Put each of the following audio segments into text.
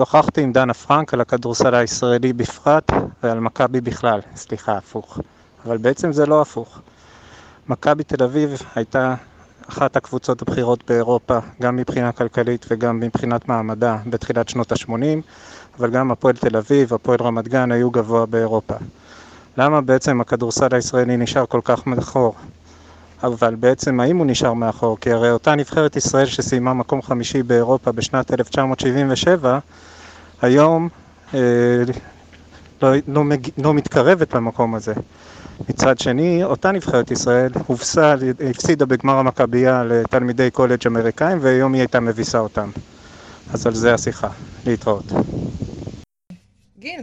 שוחחתי עם דנה פרנק על הכדורסל הישראלי בפרט ועל מכבי בכלל, סליחה, הפוך. אבל בעצם זה לא הפוך. מכבי תל אביב הייתה אחת הקבוצות הבכירות באירופה, גם מבחינה כלכלית וגם מבחינת מעמדה בתחילת שנות ה-80, אבל גם הפועל תל אביב, הפועל רמת גן היו גבוה באירופה. למה בעצם הכדורסל הישראלי נשאר כל כך מאחור? אבל בעצם האם הוא נשאר מאחור? כי הרי אותה נבחרת ישראל שסיימה מקום חמישי באירופה בשנת 1977, היום אה, לא, לא, לא מתקרבת למקום הזה. מצד שני, אותה נבחרת ישראל הובסה, הפסידה בגמר המכבייה לתלמידי קולג' אמריקאים והיום היא הייתה מביסה אותם. אז על זה השיחה. להתראות. גיל.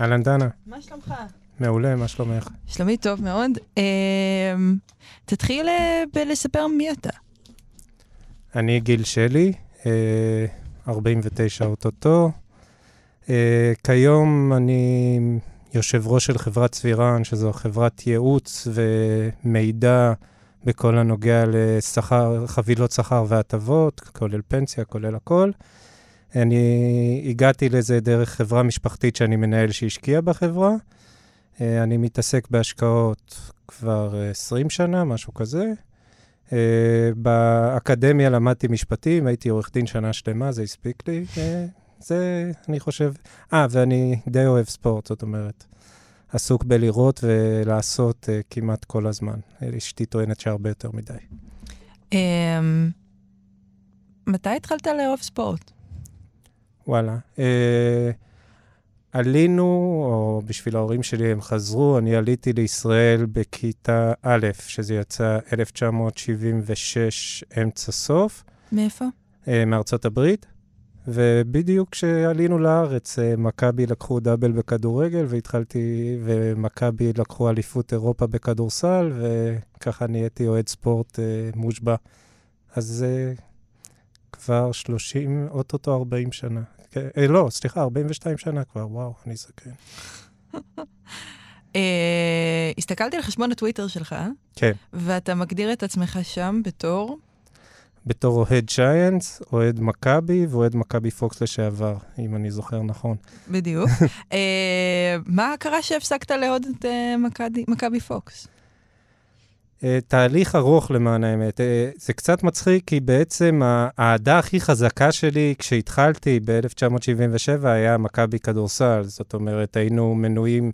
אהלן דנה. מה שלומך? מעולה, מה שלומך? שלומי טוב מאוד. אה, תתחיל אה, בלספר מי אתה. אני גיל שלי, אה, 49 אוטוטו. אה, כיום אני יושב ראש של חברת צבירן, שזו חברת ייעוץ ומידע בכל הנוגע לשכר, חבילות שכר והטבות, כולל פנסיה, כולל הכל. אני הגעתי לזה דרך חברה משפחתית שאני מנהל שהשקיעה בחברה. אה, אני מתעסק בהשקעות כבר 20 שנה, משהו כזה. אה, באקדמיה למדתי משפטים, הייתי עורך דין שנה שלמה, זה הספיק לי. זה, אני חושב... אה, ואני די אוהב ספורט, זאת אומרת, עסוק בלראות ולעשות uh, כמעט כל הזמן. אשתי טוענת שהרבה יותר מדי. Um, מתי התחלת לאהוב ספורט? וואלה. Uh, עלינו, או בשביל ההורים שלי הם חזרו, אני עליתי לישראל בכיתה א', שזה יצא 1976, אמצע סוף. מאיפה? Uh, מארצות הברית. ובדיוק כשעלינו לארץ, אה, מכבי לקחו דאבל בכדורגל, והתחלתי, ומכבי לקחו אליפות אירופה בכדורסל, וככה נהייתי אוהד ספורט אה, מושבע. אז זה כבר 30, אוטוטו 40 שנה. אה, לא, סליחה, 42 שנה כבר, וואו, אני זקן. אה, הסתכלתי על חשבון הטוויטר שלך, כן. ואתה מגדיר את עצמך שם בתור? בתור אוהד שיינס, אוהד מכבי ואוהד מכבי פוקס לשעבר, אם אני זוכר נכון. בדיוק. uh, מה קרה שהפסקת לאהוד את uh, מכבי פוקס? Uh, תהליך ארוך למען האמת. Uh, זה קצת מצחיק, כי בעצם האהדה הכי חזקה שלי כשהתחלתי ב-1977 היה מכבי כדורסל. זאת אומרת, היינו מנויים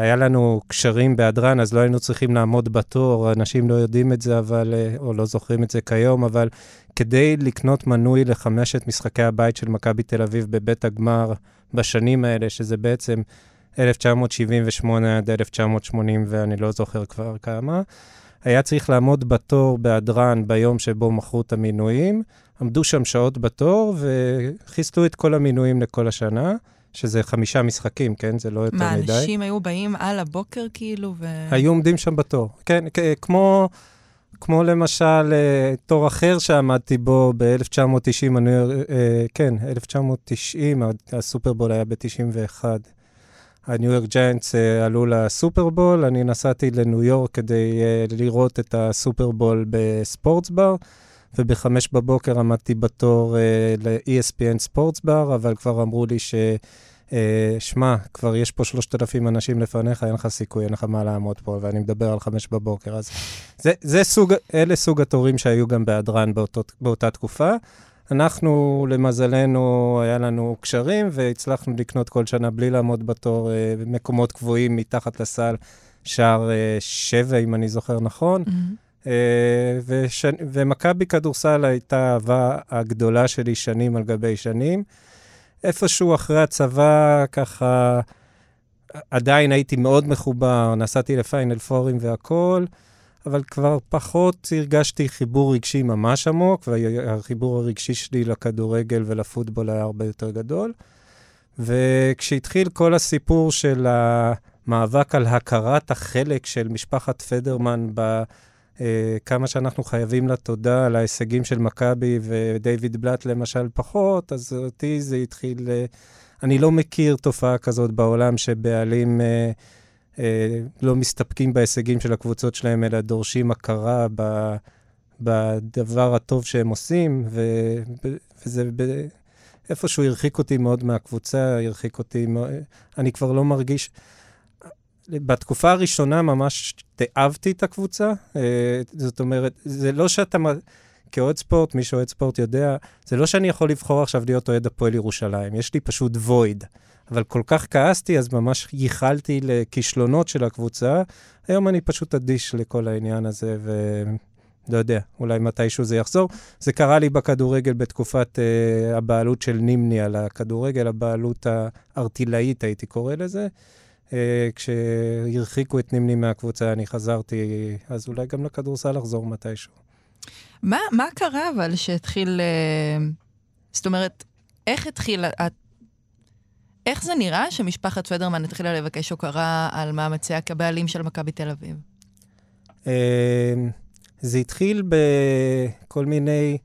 היה לנו קשרים בהדרן, אז לא היינו צריכים לעמוד בתור, אנשים לא יודעים את זה, אבל, אה, או לא זוכרים את זה כיום, אבל כדי לקנות מנוי לחמשת משחקי הבית של מכבי תל אביב בבית הגמר בשנים האלה, שזה בעצם 1978 עד 1980, ואני לא זוכר כבר כמה, היה צריך לעמוד בתור בהדרן ביום שבו מכרו את המינויים. עמדו שם שעות בתור וחיסלו את כל המינויים לכל השנה. שזה חמישה משחקים, כן? זה לא יותר מה, מדי. מה, אנשים היו באים על הבוקר כאילו ו... היו עומדים שם בתור. כן, כמו, כמו למשל אה, תור אחר שעמדתי בו ב-1990, אני, אה, כן, 1990, הסופרבול היה ב-91. הניו יורק ג'יינטס עלו לסופרבול, אני נסעתי לניו יורק כדי לראות את הסופרבול בספורטס בר. ובחמש בבוקר עמדתי בתור uh, ל-ESPN ספורטס בר, אבל כבר אמרו לי ש... Uh, שמע, כבר יש פה שלושת אלפים אנשים לפניך, אין לך סיכוי, אין לך מה לעמוד פה, ואני מדבר על חמש בבוקר. אז זה, זה סוג, אלה סוג התורים שהיו גם בהדרן באותו, באותה תקופה. אנחנו, למזלנו, היה לנו קשרים, והצלחנו לקנות כל שנה בלי לעמוד בתור uh, מקומות קבועים מתחת לסל, שער uh, שבע, אם אני זוכר נכון. Mm-hmm. אה, וש... ומכבי כדורסל הייתה האהבה הגדולה שלי שנים על גבי שנים. איפשהו אחרי הצבא, ככה, עדיין הייתי מאוד מחובר, נסעתי לפיינל פורים והכול, אבל כבר פחות הרגשתי חיבור רגשי ממש עמוק, והחיבור הרגשי שלי לכדורגל ולפוטבול היה הרבה יותר גדול. וכשהתחיל כל הסיפור של המאבק על הכרת החלק של משפחת פדרמן ב... אה, כמה שאנחנו חייבים לה תודה על ההישגים של מכבי ודייוויד בלאט למשל פחות, אז אותי זה התחיל... אה, אני לא מכיר תופעה כזאת בעולם שבעלים אה, אה, לא מסתפקים בהישגים של הקבוצות שלהם, אלא דורשים הכרה ב, בדבר הטוב שהם עושים, ו, וזה... ב, איפשהו הרחיק אותי מאוד מהקבוצה, הרחיק אותי, אני כבר לא מרגיש... בתקופה הראשונה ממש תיעבתי את הקבוצה. אה, זאת אומרת, זה לא שאתה, כאוהד ספורט, מי שאוהד ספורט יודע, זה לא שאני יכול לבחור עכשיו להיות אוהד הפועל ירושלים, יש לי פשוט וויד. אבל כל כך כעסתי, אז ממש ייחלתי לכישלונות של הקבוצה. היום אני פשוט אדיש לכל העניין הזה, ולא יודע, אולי מתישהו זה יחזור. זה קרה לי בכדורגל בתקופת uh, הבעלות של נימני על הכדורגל, הבעלות הארטילאית, הייתי קורא לזה. Uh, כשהרחיקו את נימני מהקבוצה, אני חזרתי, אז אולי גם לכדורסל לחזור מתישהו. מה, מה קרה אבל שהתחיל... Uh, זאת אומרת, איך התחיל איך זה נראה שמשפחת פדרמן התחילה לבקש הוקרה על מאמציה כבעלים של מכבי תל אביב? אמ, זה התחיל בכל מיני...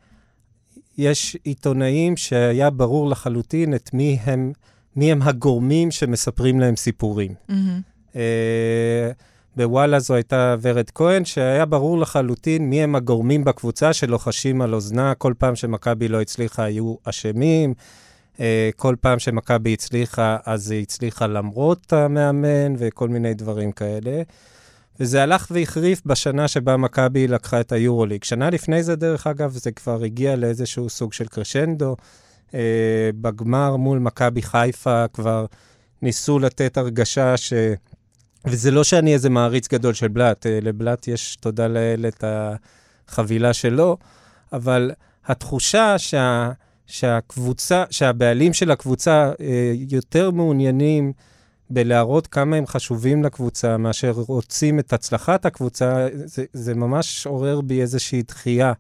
יש עיתונאים שהיה ברור לחלוטין את מי הם, מי הם הגורמים שמספרים להם סיפורים. Mm-hmm. בוואלה זו הייתה ורד כהן, שהיה ברור לחלוטין מי הם הגורמים בקבוצה שלוחשים על אוזנה, כל פעם שמכבי לא הצליחה היו אשמים. אה, כל פעם שמכבי הצליחה, אז היא הצליחה למרות המאמן וכל מיני דברים כאלה. וזה הלך והחריף בשנה שבה מכבי לקחה את היורוליג. שנה לפני זה, דרך אגב, זה כבר הגיע לאיזשהו סוג של קרשנדו. אה, בגמר מול מכבי חיפה כבר ניסו לתת הרגשה ש... וזה לא שאני איזה מעריץ גדול של בלאט, אה, לבלאט יש, תודה לאל, את החבילה שלו, אבל התחושה שה... שהקבוצה, שהבעלים של הקבוצה אה, יותר מעוניינים בלהראות כמה הם חשובים לקבוצה, מאשר רוצים את הצלחת הקבוצה, זה, זה ממש עורר בי איזושהי דחייה.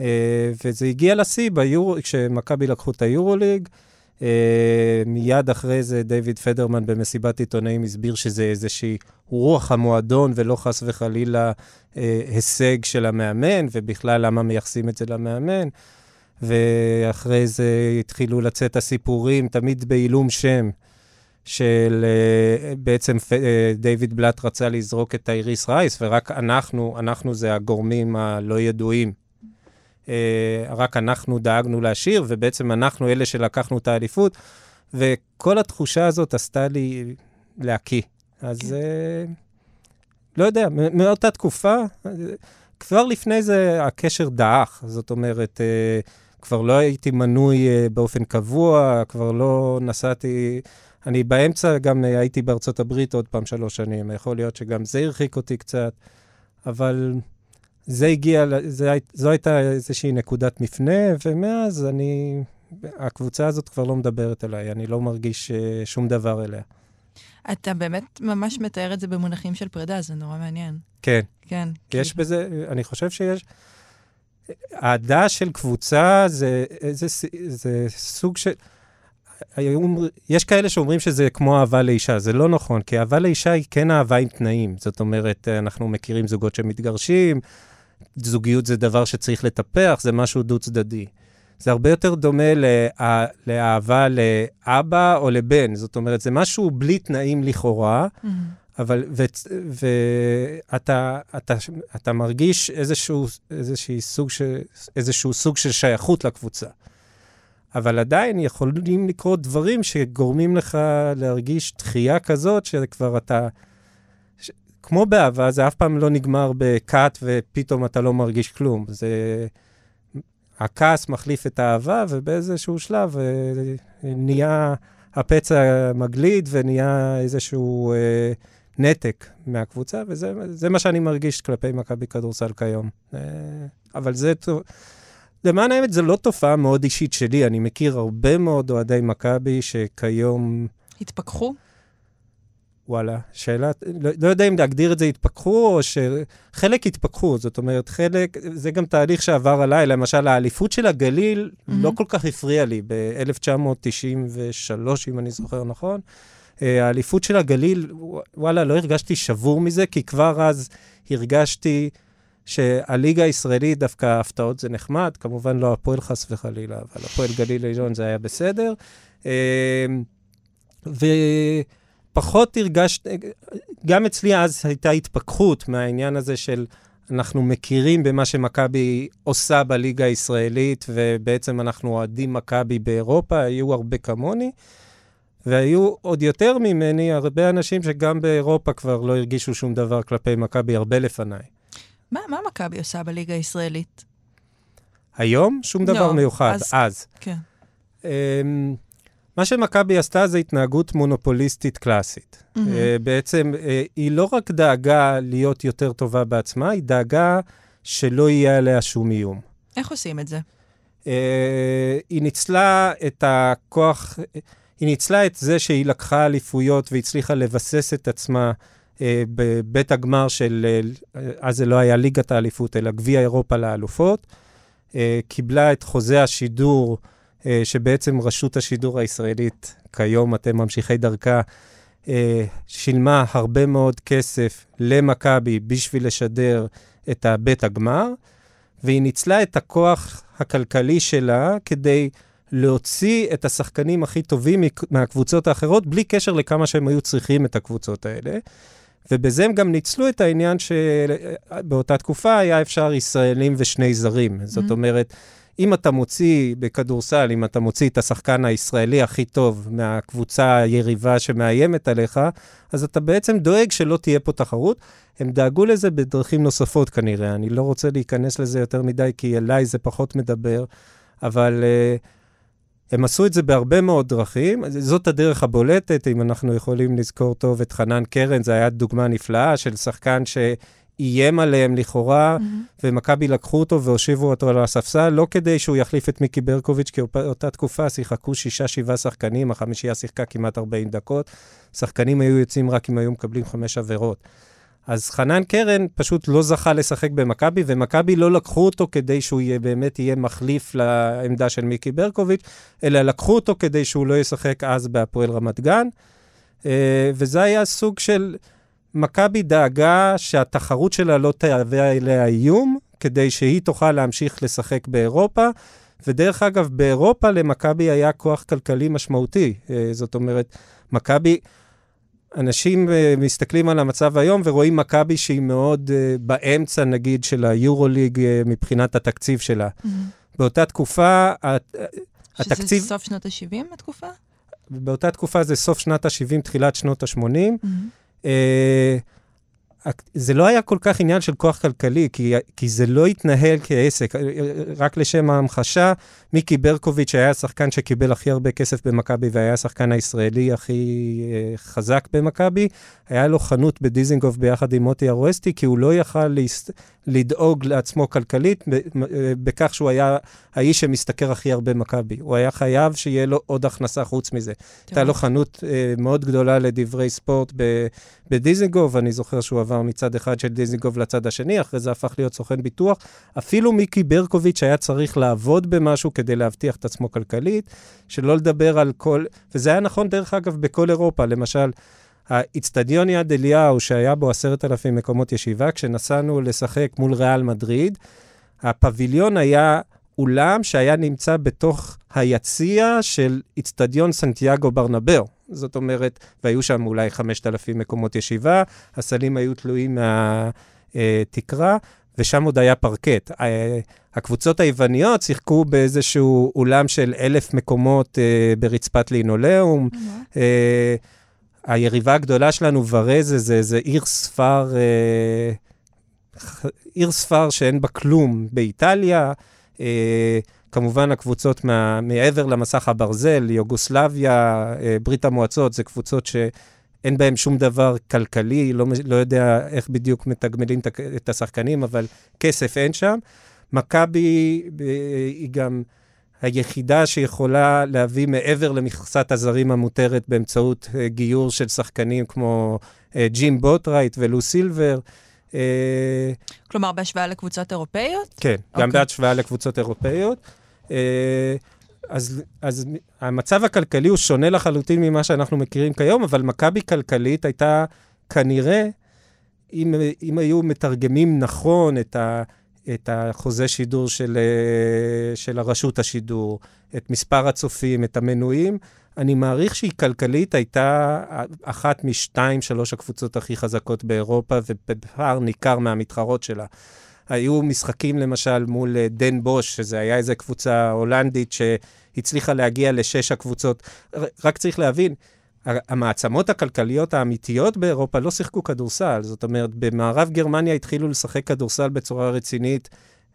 אה, וזה הגיע לשיא ביורו, כשמכבי לקחו את היורוליג. אה, מיד אחרי זה דיוויד פדרמן במסיבת עיתונאים הסביר שזה איזושהי רוח המועדון ולא חס וחלילה אה, הישג של המאמן, ובכלל למה מייחסים את זה למאמן. ואחרי זה התחילו לצאת הסיפורים, תמיד בעילום שם, של uh, בעצם uh, דיוויד בלאט רצה לזרוק את האיריס רייס, ורק אנחנו, אנחנו זה הגורמים הלא ידועים. Uh, רק אנחנו דאגנו להשאיר, ובעצם אנחנו אלה שלקחנו את האליפות, וכל התחושה הזאת עשתה לי להקיא. אז uh, לא יודע, מאותה תקופה, כבר לפני זה הקשר דעך, זאת אומרת, כבר לא הייתי מנוי באופן קבוע, כבר לא נסעתי... אני באמצע גם הייתי בארצות הברית עוד פעם שלוש שנים, יכול להיות שגם זה הרחיק אותי קצת, אבל זה הגיע, זה, זו הייתה איזושהי נקודת מפנה, ומאז אני, הקבוצה הזאת כבר לא מדברת אליי, אני לא מרגיש uh, שום דבר אליה. אתה באמת ממש מתאר את זה במונחים של פרידה, זה נורא מעניין. כן. כן. יש כי... בזה, אני חושב שיש... אהדה של קבוצה זה, זה, זה סוג של... יש כאלה שאומרים שזה כמו אהבה לאישה, זה לא נכון, כי אהבה לאישה היא כן אהבה עם תנאים. זאת אומרת, אנחנו מכירים זוגות שמתגרשים, זוגיות זה דבר שצריך לטפח, זה משהו דו-צדדי. זה הרבה יותר דומה לה, לאהבה לאבא או לבן, זאת אומרת, זה משהו בלי תנאים לכאורה, mm-hmm. אבל, ואתה אתה, אתה מרגיש איזשהו, איזשהו, סוג של, איזשהו סוג של שייכות לקבוצה. אבל עדיין יכולים לקרות דברים שגורמים לך להרגיש דחייה כזאת, שכבר אתה... כמו באהבה, זה אף פעם לא נגמר בקאט ופתאום אתה לא מרגיש כלום. זה... הכעס מחליף את האהבה, ובאיזשהו שלב אה, נהיה הפצע מגליד ונהיה איזשהו... אה, נתק מהקבוצה, וזה מה שאני מרגיש כלפי מכבי כדורסל כיום. אה, אבל זה... למען האמת, זו לא תופעה מאוד אישית שלי. אני מכיר הרבה מאוד אוהדי מכבי שכיום... התפכחו? וואלה, שאלה, לא, לא יודע אם להגדיר את זה התפכחו, או שחלק התפכחו, זאת אומרת, חלק, זה גם תהליך שעבר עליי, למשל, האליפות של הגליל mm-hmm. לא כל כך הפריע לי ב-1993, אם אני זוכר נכון. אה, האליפות של הגליל, וואלה, לא הרגשתי שבור מזה, כי כבר אז הרגשתי שהליגה הישראלית, דווקא הפתעות זה נחמד, כמובן לא הפועל חס וחלילה, אבל הפועל גליל עליון זה היה בסדר. אה, ופחות הרגשתי, גם אצלי אז הייתה התפכחות מהעניין הזה של אנחנו מכירים במה שמכבי עושה בליגה הישראלית, ובעצם אנחנו אוהדים מכבי באירופה, היו הרבה כמוני, והיו עוד יותר ממני הרבה אנשים שגם באירופה כבר לא הרגישו שום דבר כלפי מכבי הרבה לפניי. מה, מה מכבי עושה בליגה הישראלית? היום? שום דבר לא, מיוחד, אז- אז. כן. אמ, מה שמכבי עשתה זה התנהגות מונופוליסטית קלאסית. מהמם. אה, בעצם אה, היא לא רק דאגה להיות יותר טובה בעצמה, היא דאגה שלא יהיה עליה שום איום. איך עושים את זה? אה, היא ניצלה את הכוח, היא ניצלה את זה שהיא לקחה אליפויות והצליחה לבסס את עצמה בבית הגמר של, אז זה לא היה ליגת האליפות, אלא גביע אירופה לאלופות. קיבלה את חוזה השידור, שבעצם רשות השידור הישראלית, כיום אתם ממשיכי דרכה, אה, שילמה הרבה מאוד כסף למכבי בשביל לשדר את הבית הגמר. והיא ניצלה את הכוח הכלכלי שלה כדי להוציא את השחקנים הכי טובים מהקבוצות האחרות, בלי קשר לכמה שהם היו צריכים את הקבוצות האלה. ובזה הם גם ניצלו את העניין שבאותה תקופה היה אפשר ישראלים ושני זרים. זאת Mhm. אומרת, אם אתה מוציא בכדורסל, אם אתה מוציא את השחקן הישראלי הכי טוב מהקבוצה היריבה שמאיימת עליך, אז אתה בעצם דואג שלא תהיה פה תחרות. הם דאגו לזה בדרכים נוספות כנראה. אני לא רוצה להיכנס לזה יותר מדי, כי אליי זה פחות מדבר, אבל uh, הם עשו את זה בהרבה מאוד דרכים. זאת הדרך הבולטת, אם אנחנו יכולים לזכור טוב את חנן קרן, זו הייתה דוגמה נפלאה של שחקן שאיים עליהם לכאורה, מהמם. ומכבי לקחו אותו והושיבו אותו על הספסל, לא כדי שהוא יחליף את מיקי ברקוביץ', כי באותה תקופה שיחקו שישה, שבעה שחקנים, החמישייה שיחקה כמעט 40 דקות. שחקנים היו יוצאים רק אם היו מקבלים חמש עבירות. אז חנן קרן פשוט לא זכה לשחק במכבי, ומכבי לא לקחו אותו כדי שהוא יהיה, באמת יהיה מחליף לעמדה של מיקי ברקוביץ', אלא לקחו אותו כדי שהוא לא ישחק אז בהפועל רמת גן. אה, וזה היה סוג של... מכבי דאגה שהתחרות שלה לא תהווה אליה איום, כדי שהיא תוכל להמשיך לשחק באירופה. ודרך אגב, באירופה למכבי היה כוח כלכלי משמעותי. אה, זאת אומרת, מכבי, אנשים אה, מסתכלים על המצב היום ורואים מכבי שהיא מאוד אה, באמצע, נגיד, של היורוליג מבחינת התקציב שלה. מהמם. באותה תקופה, התקציב, שזה סוף שנות ה-70 התקופה? באותה תקופה זה סוף שנת ה-70, תחילת שנות ה-80. מהמם. אה, זה לא היה כל כך עניין של כוח כלכלי, כי, כי זה לא התנהל כעסק. רק לשם ההמחשה, מיקי ברקוביץ' היה השחקן שקיבל הכי הרבה כסף במכבי והיה השחקן הישראלי הכי אה, חזק במכבי. היה לו חנות בדיזינגוף ביחד עם מוטי ארואסטי, כי הוא לא יכל להס... לדאוג לעצמו כלכלית אה, בכך שהוא היה האיש שמשתכר הכי הרבה במכבי. הוא היה חייב שיהיה לו עוד הכנסה חוץ מזה. הייתה לו חנות אה, מאוד גדולה לדברי ספורט בדיזינגוף, אני זוכר שהוא עבר מצד אחד של דיזינגוף לצד השני, אחרי זה הפך להיות סוכן ביטוח. אפילו מיקי ברקוביץ' היה צריך לעבוד במשהו כדי להבטיח את עצמו כלכלית, שלא לדבר על כל... וזה היה נכון, דרך אגב, בכל אירופה. למשל, האיצטדיון יד אליהו, שהיה בו עשרת אלפים מקומות ישיבה, כשנסענו לשחק מול ריאל מדריד, הפביליון היה אולם שהיה נמצא בתוך היציע של איצטדיון סנטיאגו ברנבר. זאת אומרת, והיו שם אולי 5,000 מקומות ישיבה, הסלים היו תלויים מהתקרה, ושם עוד היה פרקט. הקבוצות היווניות שיחקו באיזשהו אולם של אלף מקומות אה, ברצפת לינולאום. אה, היריבה הגדולה שלנו, ורזה, זה, זה עיר ספר, אה, עיר ספר שאין בה כלום באיטליה. כמובן, הקבוצות מה, מעבר למסך הברזל, יוגוסלביה, אה, ברית המועצות, זה קבוצות שאין בהן שום דבר כלכלי, לא, לא יודע איך בדיוק מתגמלים את השחקנים, אבל כסף אין שם. מכבי אה, היא גם היחידה שיכולה להביא מעבר למכסת הזרים המותרת באמצעות אה, גיור של שחקנים כמו ג'ים בוטרייט ולו סילבר. כלומר, בהשוואה לקבוצות אירופאיות? כן, גם אוקיי. בהשוואה לקבוצות אירופאיות. אה, אז, אז המצב הכלכלי הוא שונה לחלוטין ממה שאנחנו מכירים כיום, אבל מכבי כלכלית הייתה כנראה, אם, אם היו מתרגמים נכון את, ה, את החוזה שידור של, אה, של הרשות השידור, את מספר הצופים, את המנויים, אני מעריך שהיא כלכלית הייתה אחת משתיים, שלוש הקבוצות הכי חזקות באירופה, ובפער ניכר מהמתחרות שלה. היו משחקים למשל מול אה, דן בוש, שזה היה איזו קבוצה הולנדית שהצליחה להגיע לשש הקבוצות. רק צריך להבין, המעצמות הכלכליות האמיתיות באירופה לא שיחקו כדורסל. זאת אומרת, במערב גרמניה התחילו לשחק כדורסל בצורה רצינית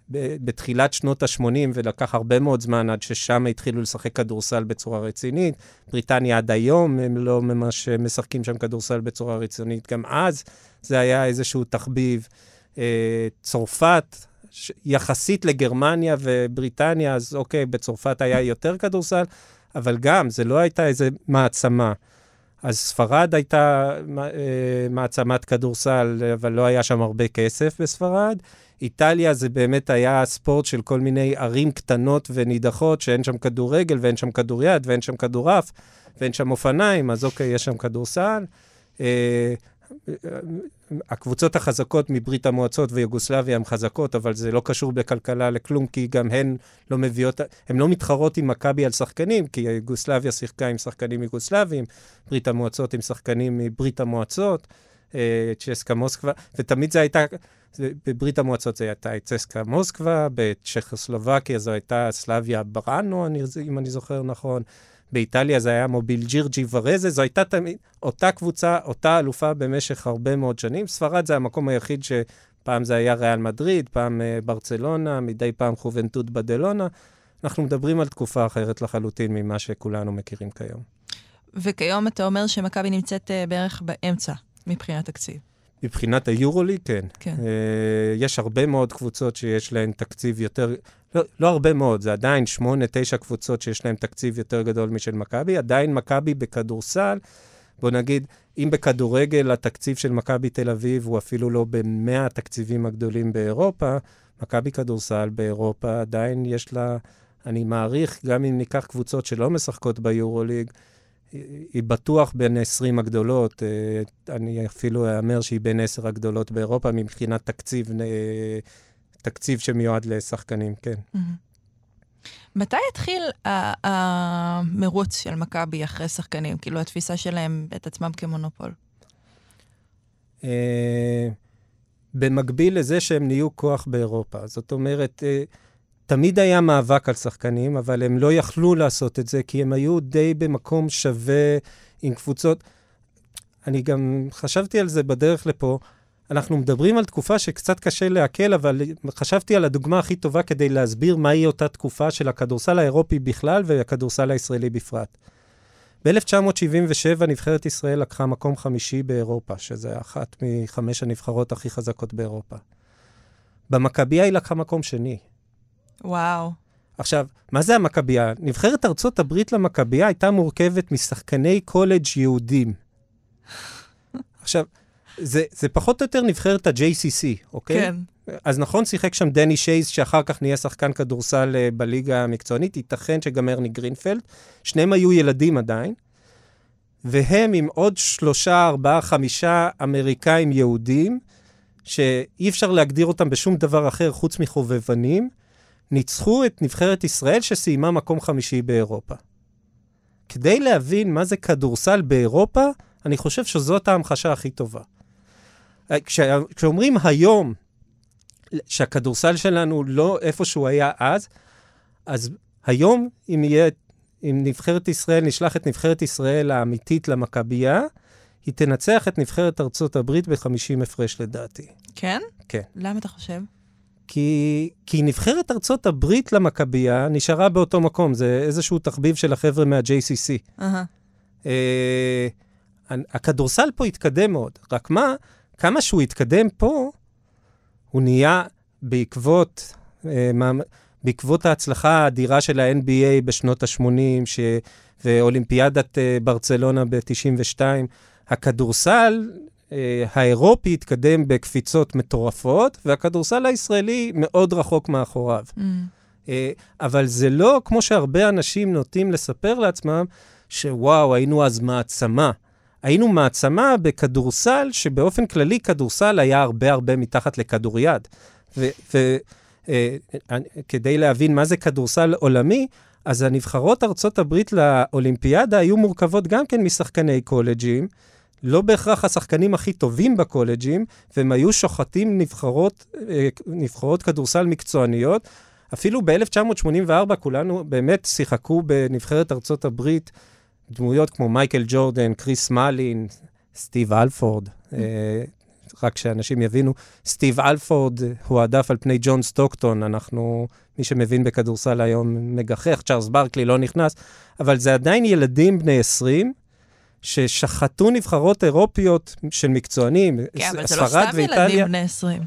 בתחילת שנות ה-80, ולקח הרבה מאוד זמן עד ששם התחילו לשחק כדורסל בצורה רצינית. בריטניה עד היום, הם לא ממש משחקים שם כדורסל בצורה רצינית. גם אז זה היה איזשהו תחביב. אה, צרפת, יחסית לגרמניה ובריטניה, אז אוקיי, בצרפת היה יותר כדורסל, אבל גם, זה לא הייתה איזה מעצמה. אז ספרד הייתה אה, מעצמת כדורסל, אבל לא היה שם הרבה כסף בספרד. איטליה זה באמת היה ספורט של כל מיני ערים קטנות ונידחות, שאין שם כדורגל ואין שם כדוריד ואין שם כדורעף ואין שם אופניים, אז אוקיי, יש שם כדורסל. הקבוצות החזקות מברית המועצות ויוגוסלביה הן חזקות, אבל זה לא קשור בכלכלה לכלום, כי גם הן לא מביאות, הן לא מתחרות עם מכבי על שחקנים, כי יוגוסלביה שיחקה עם שחקנים יוגוסלביים, ברית המועצות עם שחקנים מברית המועצות, אה, צ'סקה מוסקבה, ותמיד זה הייתה, בברית המועצות זה הייתה צסקה מוסקבה, בצ'כוסלובקיה זו הייתה סלביה בראנו, אם אני זוכר נכון. באיטליה זה היה מוביל ג'ירג'י ורזה, זו הייתה תמיד אותה קבוצה, אותה אלופה במשך הרבה מאוד שנים. ספרד זה המקום היחיד שפעם זה היה ריאל מדריד, פעם uh, ברצלונה, מדי פעם חובנטות בדלונה. אנחנו מדברים על תקופה אחרת לחלוטין ממה שכולנו מכירים כיום. וכיום אתה אומר שמכבי נמצאת uh, בערך באמצע מבחינת תקציב. מבחינת היורולי, כן. כן. Uh, יש הרבה מאוד קבוצות שיש להן תקציב יותר, לא, לא הרבה מאוד, זה עדיין שמונה, תשע קבוצות שיש להן תקציב יותר גדול משל מכבי. עדיין מכבי בכדורסל, בוא נגיד, אם בכדורגל התקציב של מכבי תל אביב הוא אפילו לא במאה התקציבים הגדולים באירופה, מכבי כדורסל באירופה עדיין יש לה, אני מעריך, גם אם ניקח קבוצות שלא משחקות ביורוליג, היא בטוח בין 20 הגדולות, אה, אני אפילו אאמר שהיא בין 10 הגדולות באירופה מבחינת תקציב, אה, תקציב שמיועד לשחקנים, כן. מתי התחיל המרוץ של מכבי אחרי שחקנים? כאילו, התפיסה שלהם את עצמם כמונופול? אה, במקביל לזה שהם נהיו כוח באירופה. זאת אומרת, תמיד היה מאבק על שחקנים, אבל הם לא יכלו לעשות את זה, כי הם היו די במקום שווה עם קבוצות. אני גם חשבתי על זה בדרך לפה. אנחנו מדברים על תקופה שקצת קשה לעכל, אבל חשבתי על הדוגמה הכי טובה כדי להסביר מהי אותה תקופה של הכדורסל האירופי בכלל והכדורסל הישראלי בפרט. ב-1977 נבחרת ישראל לקחה מקום חמישי באירופה, שזה אחת מחמש הנבחרות הכי חזקות באירופה. במכבייה היא לקחה מקום שני. וואו. עכשיו, מה זה המכבייה? נבחרת ארצות הברית למכבייה הייתה מורכבת משחקני קולג' יהודים. עכשיו, זה, זה פחות או יותר נבחרת ה-JCC, אוקיי? כן. אז נכון, שיחק שם דני שייז, שאחר כך נהיה שחקן כדורסל uh, בליגה המקצוענית, ייתכן שגם ארני גרינפלד. שניהם היו ילדים עדיין, והם עם עוד שלושה, ארבעה, חמישה אמריקאים יהודים, שאי אפשר להגדיר אותם בשום דבר אחר חוץ מחובבנים, ניצחו את נבחרת ישראל שסיימה מקום חמישי באירופה. כדי להבין מה זה כדורסל באירופה, אני חושב שזאת ההמחשה הכי טובה. כשה, כשאומרים היום שהכדורסל שלנו לא איפה שהוא היה אז, אז היום, אם יהיה, אם נבחרת ישראל, נשלח את נבחרת ישראל האמיתית למכבייה, היא תנצח את נבחרת ארצות הברית ב-50 הפרש לדעתי. כן? כן. למה אתה חושב? כי, כי נבחרת ארצות הברית למכבייה נשארה באותו מקום, זה איזשהו תחביב של החבר'ה מה-JCC. Uh-huh. אה, הכדורסל פה התקדם מאוד, רק מה, כמה שהוא התקדם פה, הוא נהיה בעקבות, אה, מה, בעקבות ההצלחה האדירה של ה-NBA בשנות ה-80, ש... ואולימפיאדת אה, ברצלונה ב-92, הכדורסל האירופי התקדם בקפיצות מטורפות, והכדורסל הישראלי מאוד רחוק מאחוריו. Mm. אה, אבל זה לא כמו שהרבה אנשים נוטים לספר לעצמם, שוואו, היינו אז מעצמה. היינו מעצמה בכדורסל, שבאופן כללי כדורסל היה הרבה הרבה מתחת לכדוריד. וכדי אה, להבין מה זה כדורסל עולמי, אז הנבחרות ארצות הברית לאולימפיאדה היו מורכבות גם כן משחקני קולג'ים, לא בהכרח השחקנים הכי טובים בקולג'ים, והם היו שוחטים נבחרות, אה, נבחרות כדורסל מקצועניות. אפילו ב-1984 כולנו באמת שיחקו בנבחרת ארצות הברית דמויות כמו מייקל ג'ורדן, קריס מלין, סטיב אלפורד. אה, רק שאנשים יבינו, סטיב אלפורד הועדף על פני ג'ון סטוקטון, אנחנו, מי שמבין בכדורסל היום מגחך, צ'ארלס ברקלי לא נכנס, אבל זה עדיין ילדים בני 20, ששחטו נבחרות אירופיות של מקצוענים, כן, אבל זה לא סתם ילדים בני 20.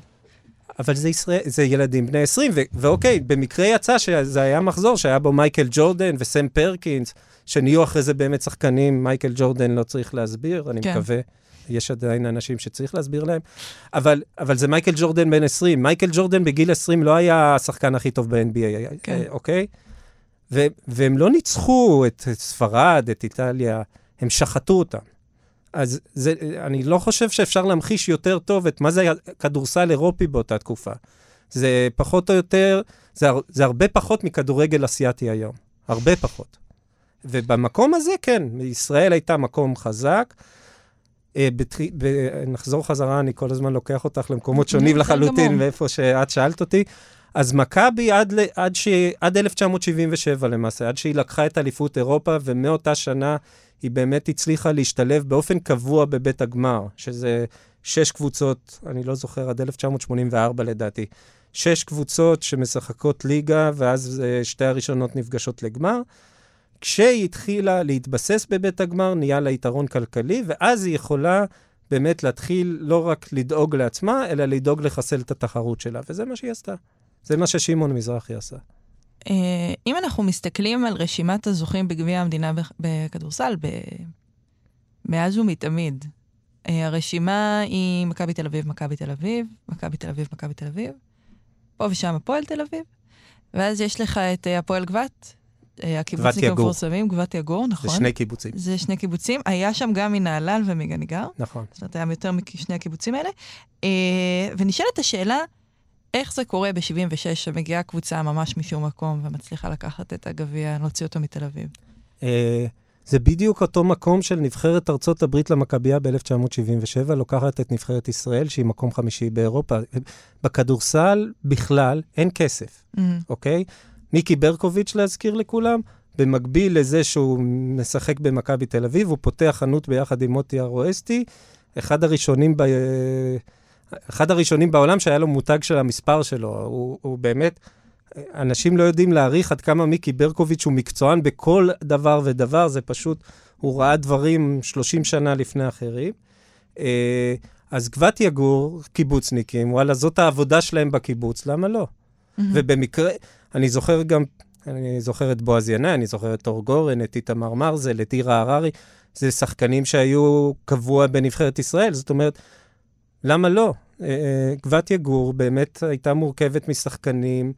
אבל זה, ישראל, זה ילדים בני 20, ו- ואוקיי, במקרה יצא שזה היה מחזור שהיה בו מייקל ג'ורדן וסם פרקינס, שנהיו אחרי זה באמת שחקנים, מייקל ג'ורדן לא צריך להסביר, אני כן. מקווה. יש עדיין אנשים שצריך להסביר להם, אבל, אבל זה מייקל ג'ורדן בן 20. מייקל ג'ורדן בגיל 20 לא היה השחקן הכי טוב ב-NBA, כן. אה, אוקיי? ו- והם לא ניצחו את ספרד, את איטליה, הם שחטו אותם. אז זה, אני לא חושב שאפשר להמחיש יותר טוב את מה זה כדורסל אירופי באותה תקופה. זה פחות או יותר, זה, זה הרבה פחות מכדורגל אסיאתי היום. הרבה פחות. ובמקום הזה, כן, ישראל הייתה מקום חזק. אה, בתח... ב... נחזור חזרה, אני כל הזמן לוקח אותך למקומות שונים לחלוטין, מאיפה שאת שאלת אותי. אז מכבי עד. עד. עד 1977 למעשה, עד שהיא לקחה את אליפות אירופה, ומאותה שנה היא באמת הצליחה להשתלב באופן קבוע בבית הגמר, שזה שש קבוצות, אני לא זוכר, עד 1984 לדעתי. שש קבוצות שמשחקות ליגה, ואז אה, שתי הראשונות נפגשות לגמר. כשהיא התחילה להתבסס בבית הגמר, נהיה לה יתרון כלכלי, ואז היא יכולה באמת להתחיל לא רק לדאוג לעצמה, אלא לדאוג לחסל את התחרות שלה, וזה מה שהיא עשתה. זה מה ששמעון מזרחי עשה. אה, אם אנחנו מסתכלים על רשימת הזוכים בגביע המדינה בכדורסל, מאז ומתמיד, אה, הרשימה היא מכבי תל אביב, מכבי תל אביב, מכבי תל אביב, מכבי תל אביב, פה ושם הפועל תל אביב, ואז יש לך את אה, הפועל גבת, הקיבוצניקים המפורסמים, גבת יגור, נכון. זה שני קיבוצים. זה שני קיבוצים. היה שם גם מנהלל ומגניגר. נכון. זאת אומרת, היה יותר משני הקיבוצים האלה. ונשאלת השאלה, איך זה קורה ב-76 שמגיעה קבוצה ממש משום מקום ומצליחה לקחת את הגביע, להוציא אותו מתל אביב? אה, זה בדיוק אותו מקום של נבחרת ארצות הברית למכבייה ב-1977, לוקחת את נבחרת ישראל, שהיא מקום חמישי באירופה. בכדורסל בכלל אין כסף, mm-hmm. אוקיי? מיקי ברקוביץ', להזכיר לכולם, במקביל לזה שהוא משחק במכבי תל אביב, הוא פותח חנות ביחד עם מוטי ארואסטי, אחד הראשונים ב... אחד הראשונים בעולם שהיה לו מותג של המספר שלו. הוא, הוא באמת, אנשים לא יודעים להעריך עד כמה מיקי ברקוביץ' הוא מקצוען בכל דבר ודבר, זה פשוט, הוא ראה דברים 30 שנה לפני אחרים. אה, אז גבת יגור, קיבוצניקים, וואלה, זאת העבודה שלהם בקיבוץ, למה לא? Mm-hmm. ובמקרה, אני זוכר גם, אני זוכר את בועז ינאי, אני זוכר את אור גורן, את איתמר מרזל, את עירה הררי, זה שחקנים שהיו קבוע בנבחרת ישראל, זאת אומרת, למה לא? אה, אה, גבת יגור באמת הייתה מורכבת משחקנים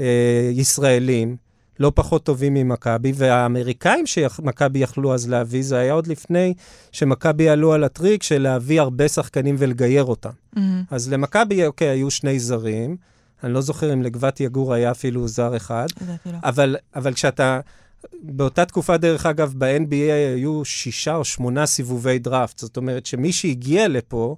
אה, ישראלים, לא פחות טובים ממכבי, והאמריקאים שמכבי יכלו אז להביא, זה היה עוד לפני שמכבי עלו על הטריק של להביא הרבה שחקנים ולגייר אותם. Mm-hmm. אז למכבי, אוקיי, היו שני זרים, אני לא זוכר אם לגבת יגור היה אפילו זר אחד. אבל, אבל כשאתה... באותה תקופה, דרך אגב, ב-NBA היו שישה או שמונה סיבובי דראפט. זאת אומרת שמי שהגיע לפה,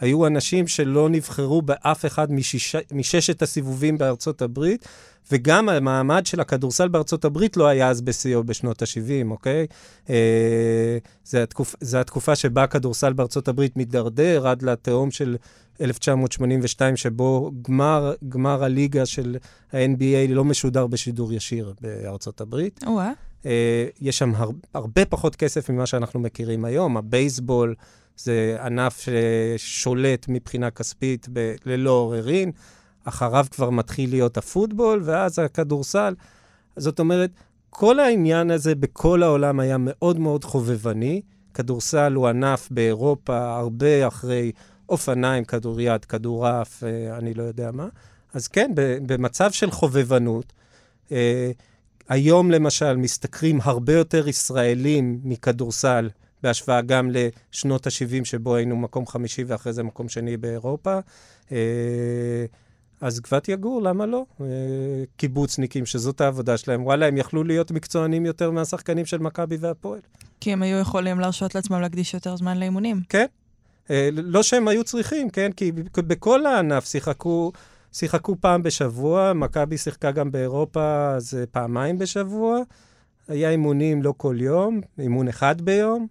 היו אנשים שלא נבחרו באף אחד משיש, מששת הסיבובים בארצות הברית, וגם המעמד של הכדורסל בארצות הברית לא היה אז בשיאו בשנות ה-70, אוקיי? אה, זה, התקופ, התקופה שבה הכדורסל בארצות הברית מידרדר עד לתהום של 1982, שבו גמר, גמר הליגה של ה-NBA לא משודר בשידור ישיר בארצות הברית. אה, יש שם הר, הרבה פחות כסף ממה שאנחנו מכירים היום. הבייסבול, זה ענף ששולט מבחינה כספית ב- ללא עוררין, אחריו כבר מתחיל להיות הפוטבול, ואז הכדורסל. זאת אומרת, כל העניין הזה בכל העולם היה מאוד מאוד חובבני. כדורסל הוא ענף באירופה הרבה אחרי אופניים, כדוריד, כדורעף, אה, אני לא יודע מה. אז כן, במצב של חובבנות, אה, היום למשל משתכרים הרבה יותר ישראלים מכדורסל בהשוואה גם לשנות ה-70, שבו היינו מקום חמישי ואחרי זה מקום שני באירופה. אה, אז גבת יגור, למה לא? אה, קיבוצניקים, שזאת העבודה שלהם, וואלה, הם יכלו להיות מקצוענים יותר מהשחקנים של מכבי והפועל. כי הם היו יכולים להרשות לעצמם להקדיש יותר זמן לאימונים. כן. אה, לא שהם היו צריכים, כן? כי בכל הענף שיחקו, שיחקו פעם בשבוע, מכבי שיחקה גם באירופה, אז פעמיים בשבוע. היה אימונים לא כל יום, אימון אחד ביום.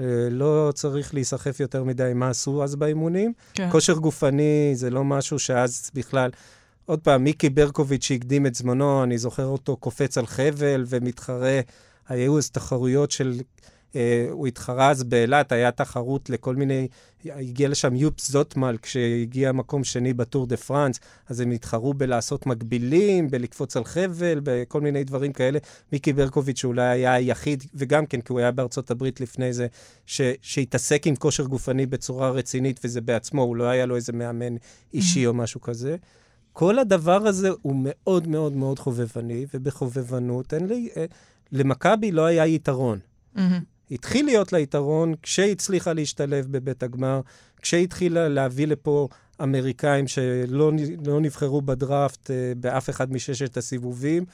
אה, לא צריך להיסחף יותר מדי מה עשו אז באימונים. כן. כושר גופני זה לא משהו שאז בכלל... עוד פעם, מיקי ברקוביץ' שהקדים את זמנו, אני זוכר אותו קופץ על חבל ומתחרה. היו אז תחרויות של הוא התחרה אז באילת, היה תחרות לכל מיני, הגיע לשם יופ זוטמל כשהגיע מקום שני בטור דה פרנס, אז הם התחרו בלעשות מקבילים, בלקפוץ על חבל, בכל מיני דברים כאלה. מיקי ברקוביץ' אולי היה היחיד, וגם כן, כי הוא היה בארצות הברית לפני זה, ש, שהתעסק עם כושר גופני בצורה רצינית, וזה בעצמו, הוא לא היה לו איזה מאמן אישי. או משהו כזה. כל הדבר הזה הוא מאוד מאוד מאוד חובבני, ובחובבנות אין לי... אה, למכבי לא היה יתרון. Mm-hmm. התחיל להיות לה יתרון כשהיא הצליחה להשתלב בבית הגמר, כשהיא התחילה להביא לפה אמריקאים שלא לא נבחרו בדראפט אה, באף אחד מששת הסיבובים,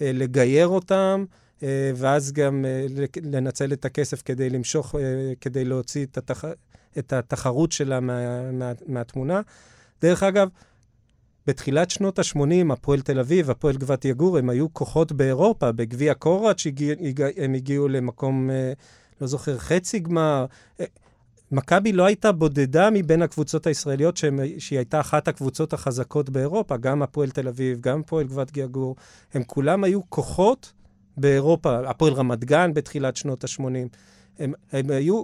אה, לגייר אותם, אה, ואז גם אה, לנצל את הכסף כדי למשוך, אה, כדי להוציא את, התח... את התחרות שלה מה, מה, מהתמונה. דרך אגב, בתחילת שנות ה-80, הפועל תל אביב, הפועל גבת יגור, הם היו כוחות באירופה, בגביע קוראץ' הם הגיעו למקום אה, לא זוכר, חצי גמר. אה, מכבי לא הייתה בודדה מבין הקבוצות הישראליות שהם, שהיא הייתה אחת הקבוצות החזקות באירופה, גם הפועל תל אביב, גם הפועל גבת גיאגור, הם כולם היו כוחות באירופה, הפועל רמת גן בתחילת שנות ה-80. הם, הם היו,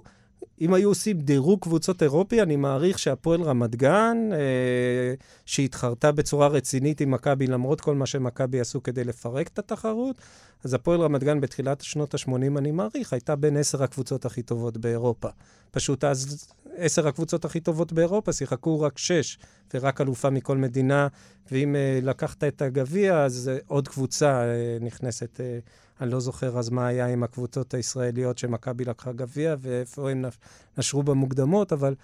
אם היו עושים דירוג קבוצות אירופי, אני מעריך שהפועל רמת גן, אה, שהתחרתה בצורה רצינית עם מכבי, למרות כל מה שמכבי עשו כדי לפרק את התחרות, אז הפועל רמת גן בתחילת שנות ה-80, אני מעריך, הייתה בין עשר הקבוצות הכי טובות באירופה. פשוט אז עשר הקבוצות הכי טובות באירופה שיחקו רק שש, ורק אלופה מכל מדינה, ואם אה, לקחת את הגביע, אז אה, עוד קבוצה אה, נכנסת. אה, אני לא זוכר אז מה היה עם הקבוצות הישראליות שמכבי לקחה גביע ואיפה הם נשרו במוקדמות, אבל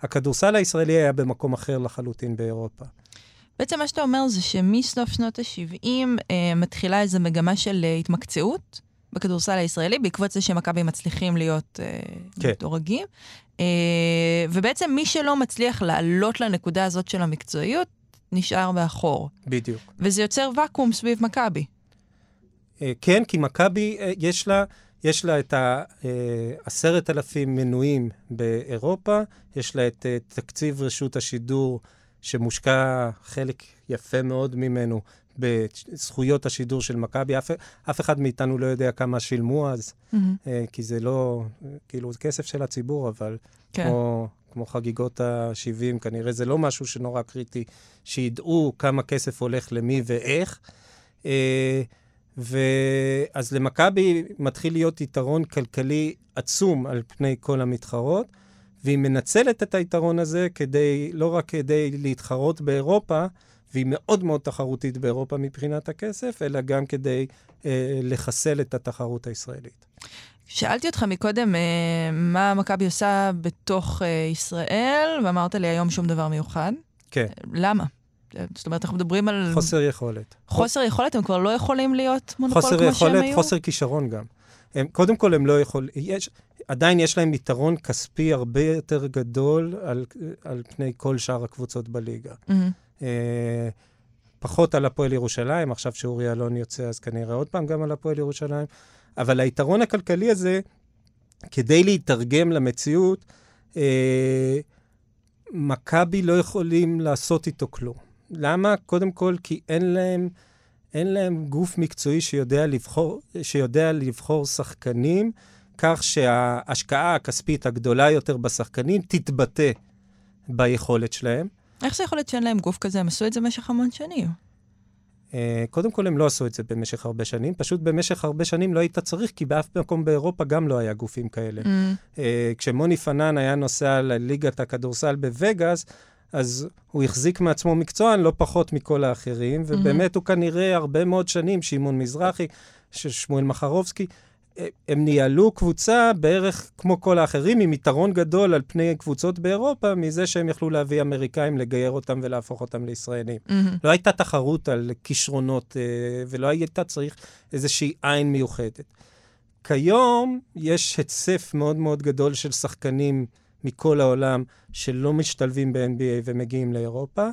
הכדורסל הישראלי היה במקום אחר לחלוטין באירופה. בעצם מה שאתה אומר זה שמסוף שנות ה-70 אה, מתחילה איזו מגמה של אה, התמקצעות בכדורסל הישראלי, בעקבות זה שמכבי מצליחים להיות אה, כן. מדורגים. אה, ובעצם מי שלא מצליח לעלות לנקודה הזאת של המקצועיות, נשאר מאחור. בדיוק. וזה יוצר ואקום סביב מכבי. אה, כן, כי מכבי, אה, יש לה... יש לה את העשרת אלפים מנויים באירופה, יש לה את תקציב רשות השידור שמושקע חלק יפה מאוד ממנו בזכויות השידור של מכבי. אף, אף אחד מאיתנו לא יודע כמה שילמו אז, mm-hmm. כי זה לא, כאילו, זה כסף של הציבור, אבל כן. כמו, כמו חגיגות ה-70, כנראה זה לא משהו שנורא קריטי, שידעו כמה כסף הולך למי ואיך. ואז למכבי מתחיל להיות יתרון כלכלי עצום על פני כל המתחרות, והיא מנצלת את היתרון הזה כדי, לא רק כדי להתחרות באירופה, והיא מאוד מאוד תחרותית באירופה מבחינת הכסף, אלא גם כדי אה, לחסל את התחרות הישראלית. שאלתי אותך מקודם אה, מה מכבי עושה בתוך אה, ישראל, ואמרת לי היום שום דבר מיוחד. כן. למה? זאת אומרת, אנחנו מדברים על... חוסר יכולת. חוסר יכולת? הם כבר לא יכולים להיות מונופול כמו יכולת, שהם היו? חוסר יכולת, חוסר כישרון גם. הם, קודם כל, הם לא יכולים... יש, עדיין יש להם יתרון כספי הרבה יותר גדול על, על פני כל שאר הקבוצות בליגה. Mm-hmm. אה, פחות על הפועל ירושלים, עכשיו שאורי אלון יוצא, אז כנראה עוד פעם גם על הפועל ירושלים. אבל היתרון הכלכלי הזה, כדי להתרגם למציאות, אה, מכבי לא יכולים לעשות איתו כלום. למה? קודם כל, כי אין להם, אין להם גוף מקצועי שיודע לבחור, שיודע לבחור שחקנים, כך שההשקעה הכספית הגדולה יותר בשחקנים תתבטא ביכולת שלהם. איך זה יכול להיות שאין להם גוף כזה? הם עשו את זה במשך המון שנים. Uh, קודם כל, הם לא עשו את זה במשך הרבה שנים. פשוט במשך הרבה שנים לא היית צריך, כי באף מקום באירופה גם לא היה גופים כאלה. Mm. Uh, כשמוני פנן היה נוסע לליגת הכדורסל בווגאס, אז הוא החזיק מעצמו מקצוען לא פחות מכל האחרים, ובאמת mm-hmm. הוא כנראה הרבה מאוד שנים, שמעון מזרחי, שמואל מחרובסקי, הם ניהלו קבוצה בערך כמו כל האחרים, עם יתרון גדול על פני קבוצות באירופה, מזה שהם יכלו להביא אמריקאים, לגייר אותם ולהפוך אותם לישראלים. Mm-hmm. לא הייתה תחרות על כישרונות, אה, ולא הייתה צריך איזושהי עין מיוחדת. כיום יש היצף מאוד מאוד גדול של שחקנים מכל העולם שלא משתלבים ב-NBA ומגיעים לאירופה.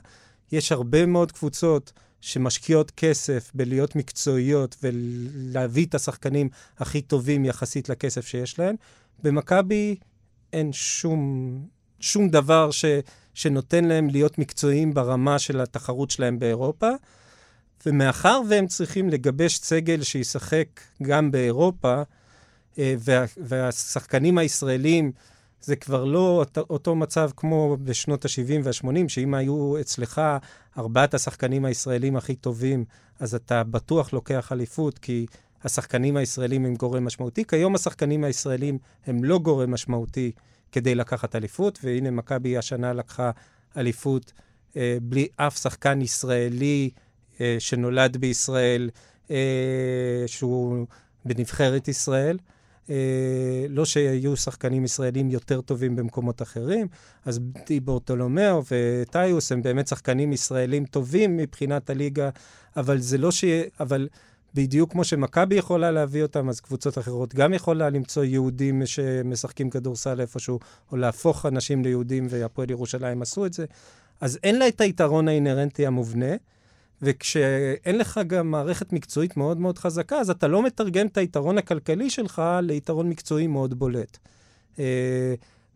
יש הרבה מאוד קבוצות שמשקיעות כסף בלהיות מקצועיות ולהביא את השחקנים הכי טובים יחסית לכסף שיש להם. במכבי אין שום, שום דבר ש, שנותן להם להיות מקצועיים ברמה של התחרות שלהם באירופה. ומאחר והם צריכים לגבש סגל שישחק גם באירופה, אה, וה, והשחקנים הישראלים זה כבר לא אותו מצב כמו בשנות ה-70 וה-80, שאם היו אצלך ארבעת השחקנים הישראלים הכי טובים, אז אתה בטוח לוקח אליפות, כי השחקנים הישראלים הם גורם משמעותי. כיום השחקנים הישראלים הם לא גורם משמעותי כדי לקחת אליפות, והנה מכבי השנה לקחה אליפות אה, בלי אף שחקן ישראלי אה, שנולד בישראל, אה, שהוא בנבחרת ישראל. אה, לא שיהיו שחקנים ישראלים יותר טובים במקומות אחרים, אז דיברטולומיאו וטיוס הם באמת שחקנים ישראלים טובים מבחינת הליגה, אבל זה לא ש... אבל בדיוק כמו שמכבי יכולה להביא אותם, אז קבוצות אחרות גם יכולה למצוא יהודים שמשחקים כדורסל איפשהו, או להפוך אנשים ליהודים, והפועל ירושלים עשו את זה. אז אין לה את היתרון האינהרנטי המובנה. וכשאין לך גם מערכת מקצועית מאוד מאוד חזקה, אז אתה לא מתרגם את היתרון הכלכלי שלך ליתרון מקצועי מאוד בולט. Uh,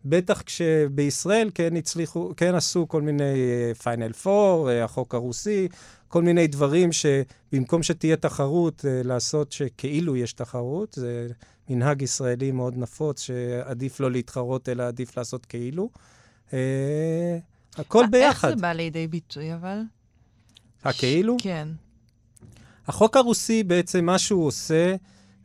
בטח כשבישראל כן הצליחו, כן עשו כל מיני פיינל uh, פור, uh, החוק הרוסי, כל מיני דברים שבמקום שתהיה תחרות, uh, לעשות שכאילו יש תחרות, זה מנהג ישראלי מאוד נפוץ, שעדיף לא להתחרות, אלא עדיף לעשות כאילו. Uh, הכל ביחד. איך זה בא לידי ביטוי, אבל? הכאילו? כן. החוק הרוסי בעצם, מה שהוא עושה,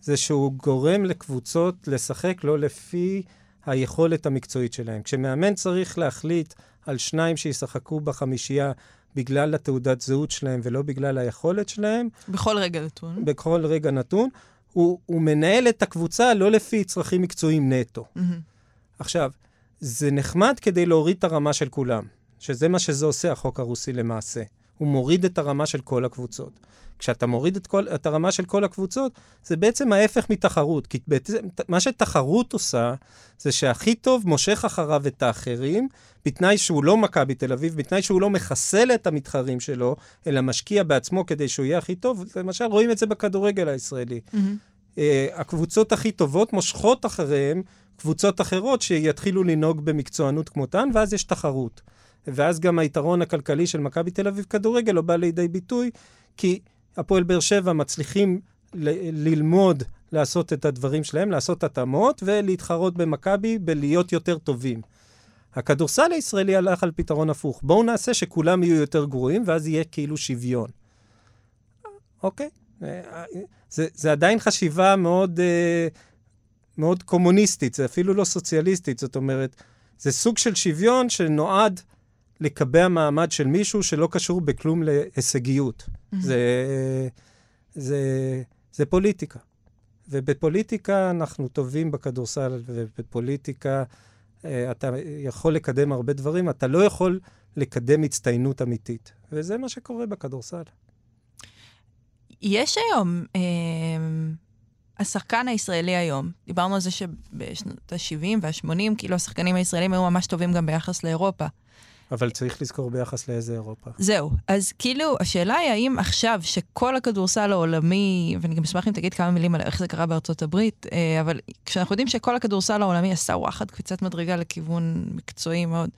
זה שהוא גורם לקבוצות לשחק לא לפי היכולת המקצועית שלהם. כשמאמן צריך להחליט על שניים שישחקו בחמישייה בגלל התעודת זהות שלהם ולא בגלל היכולת שלהם. בכל רגע נתון. בכל רגע נתון. הוא, הוא מנהל את הקבוצה לא לפי צרכים מקצועיים נטו. Mm-hmm. עכשיו, זה נחמד כדי להוריד את הרמה של כולם, שזה מה שזה עושה, החוק הרוסי למעשה. הוא מוריד את הרמה של כל הקבוצות. כשאתה מוריד את, כל, את הרמה של כל הקבוצות, זה בעצם ההפך מתחרות. כי בעצם, מה שתחרות עושה, זה שהכי טוב מושך אחריו את האחרים, בתנאי שהוא לא מכבי תל אביב, בתנאי שהוא לא מחסל את המתחרים שלו, אלא משקיע בעצמו כדי שהוא יהיה הכי טוב. למשל, רואים את זה בכדורגל הישראלי. Mm-hmm. Uh, הקבוצות הכי טובות מושכות אחריהם קבוצות אחרות שיתחילו לנהוג במקצוענות כמותן, ואז יש תחרות. ואז גם היתרון הכלכלי של מכבי תל אביב כדורגל לא בא לידי ביטוי, כי הפועל באר שבע מצליחים ל- ללמוד לעשות את הדברים שלהם, לעשות התאמות ולהתחרות במכבי בלהיות יותר טובים. הכדורסל הישראלי הלך על פתרון הפוך. בואו נעשה שכולם יהיו יותר גרועים, ואז יהיה כאילו שוויון. אוקיי? זה, זה עדיין חשיבה מאוד, אה, מאוד קומוניסטית, זה אפילו לא סוציאליסטית. זאת אומרת, זה סוג של שוויון שנועד לקבע מעמד של מישהו שלא קשור בכלום להישגיות. Mm-hmm. זה, זה, זה פוליטיקה. ובפוליטיקה אנחנו טובים בכדורסל, ובפוליטיקה אה, אתה יכול לקדם הרבה דברים, אתה לא יכול לקדם הצטיינות אמיתית. וזה מה שקורה בכדורסל. יש היום, אה, השחקן הישראלי היום, דיברנו על זה שבשנות ה-70 וה-80, כאילו השחקנים הישראלים היו ממש טובים גם ביחס לאירופה. אבל צריך לזכור ביחס לאיזה אירופה. זהו. אז כאילו, השאלה היא האם עכשיו, שכל הכדורסל העולמי, ואני גם אשמח אם תגיד כמה מילים על איך זה קרה בארצות הברית, אה, אבל כשאנחנו יודעים שכל הכדורסל העולמי עשה וואחד קפיצת מדרגה לכיוון מקצועי מאוד,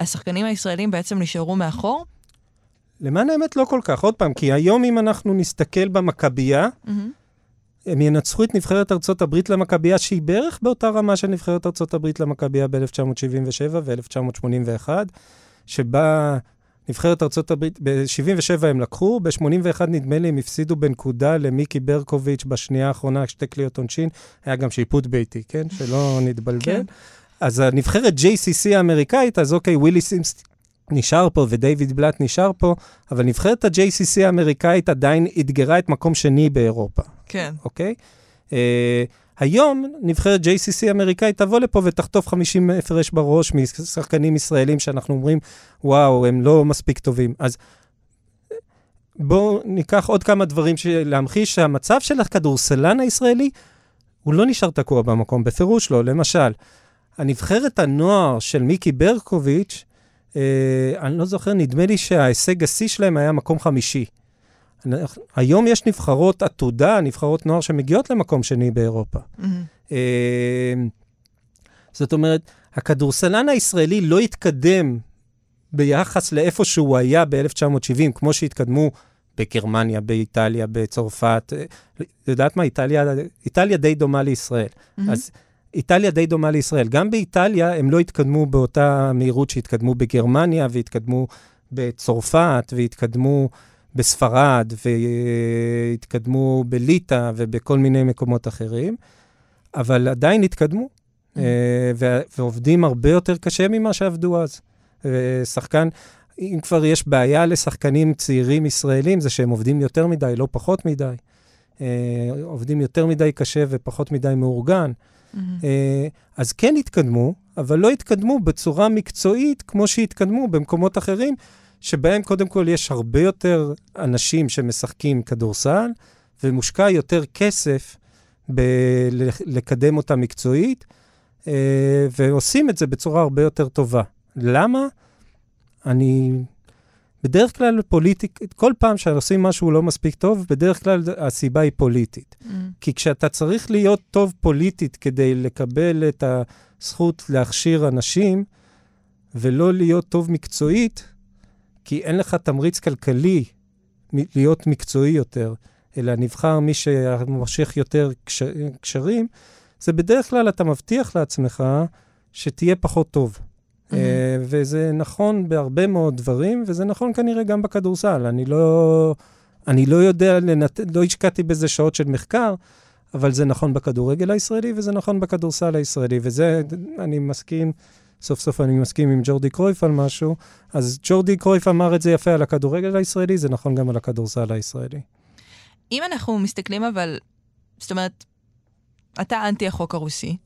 השחקנים הישראלים בעצם נשארו מאחור? למען האמת לא כל כך. עוד פעם, כי היום אם אנחנו נסתכל במכבייה, mm-hmm. הם ינצחו את נבחרת ארצות הברית למכבייה, שהיא בערך באותה רמה של נבחרת ארצות הברית למכבייה ב-1977 ו-1981, שבה נבחרת ארצות הברית, ב-77 הם לקחו, ב-81 נדמה לי הם הפסידו בנקודה למיקי ברקוביץ' בשנייה האחרונה, שתי קליעות עונשין, היה גם שיפוט ביתי, כן? שלא נתבלבל. כן. אז הנבחרת JCC האמריקאית, אז אוקיי, ווילי סימס נשאר פה ודייוויד בלאט נשאר פה, אבל נבחרת ה-JCC האמריקאית עדיין אתגרה את מקום שני באירופה. כן. אוקיי? Uh, היום נבחרת JCC אמריקאית תבוא לפה ותחטוף 50 הפרש בראש משחקנים ישראלים שאנחנו אומרים, וואו, הם לא מספיק טובים. אז בואו ניקח עוד כמה דברים להמחיש שהמצב של הכדורסלן הישראלי, הוא לא נשאר תקוע במקום, בפירוש לא. למשל, הנבחרת הנוער של מיקי ברקוביץ', אה, אני לא זוכר, נדמה לי שההישג השיא שלהם היה מקום חמישי. היום יש נבחרות עתודה, נבחרות נוער שמגיעות למקום שני באירופה. Mm-hmm. אה, זאת אומרת, הכדורסלן הישראלי לא התקדם ביחס לאיפה שהוא היה ב-1970, כמו שהתקדמו בגרמניה, באיטליה, בצרפת. יודעת מה? איטליה, איטליה די דומה לישראל. Mm-hmm. אז איטליה די דומה לישראל. גם באיטליה הם לא התקדמו באותה מהירות שהתקדמו בגרמניה, והתקדמו בצרפת, והתקדמו בספרד, והתקדמו בליטא ובכל מיני מקומות אחרים, אבל עדיין התקדמו, mm-hmm. ועובדים הרבה יותר קשה ממה שעבדו אז. שחקן, אם כבר יש בעיה לשחקנים צעירים ישראלים, זה שהם עובדים יותר מדי, לא פחות מדי. אה, עובדים יותר מדי קשה ופחות מדי מאורגן. Mm-hmm. אה, אז כן התקדמו, אבל לא התקדמו בצורה מקצועית כמו שהתקדמו במקומות אחרים, שבהם קודם כל יש הרבה יותר אנשים שמשחקים כדורסל, ומושקע יותר כסף בלקדם אותה מקצועית, אה, ועושים את זה בצורה הרבה יותר טובה. למה? אני... בדרך כלל פוליטיק, כל פעם שעושים משהו לא מספיק טוב, בדרך כלל הסיבה היא פוליטית. Mm. כי כשאתה צריך להיות טוב פוליטית כדי לקבל את הזכות להכשיר אנשים, ולא להיות טוב מקצועית, כי אין לך תמריץ כלכלי להיות מקצועי יותר, אלא נבחר מי שמושך יותר קשר, קשרים, זה בדרך כלל אתה מבטיח לעצמך שתהיה פחות טוב. Mm-hmm. וזה נכון בהרבה מאוד דברים, וזה נכון כנראה גם בכדורסל. אני לא, אני לא יודע, לנת... לא השקעתי בזה שעות של מחקר, אבל זה נכון בכדורגל הישראלי וזה נכון בכדורסל הישראלי, וזה, אני מסכים, סוף סוף אני מסכים עם ג'ורדי קרויף על משהו, אז ג'ורדי קרויף אמר את זה יפה על הכדורגל הישראלי, זה נכון גם על הכדורסל הישראלי. אם אנחנו מסתכלים אבל, זאת אומרת, אתה אנטי החוק הרוסי,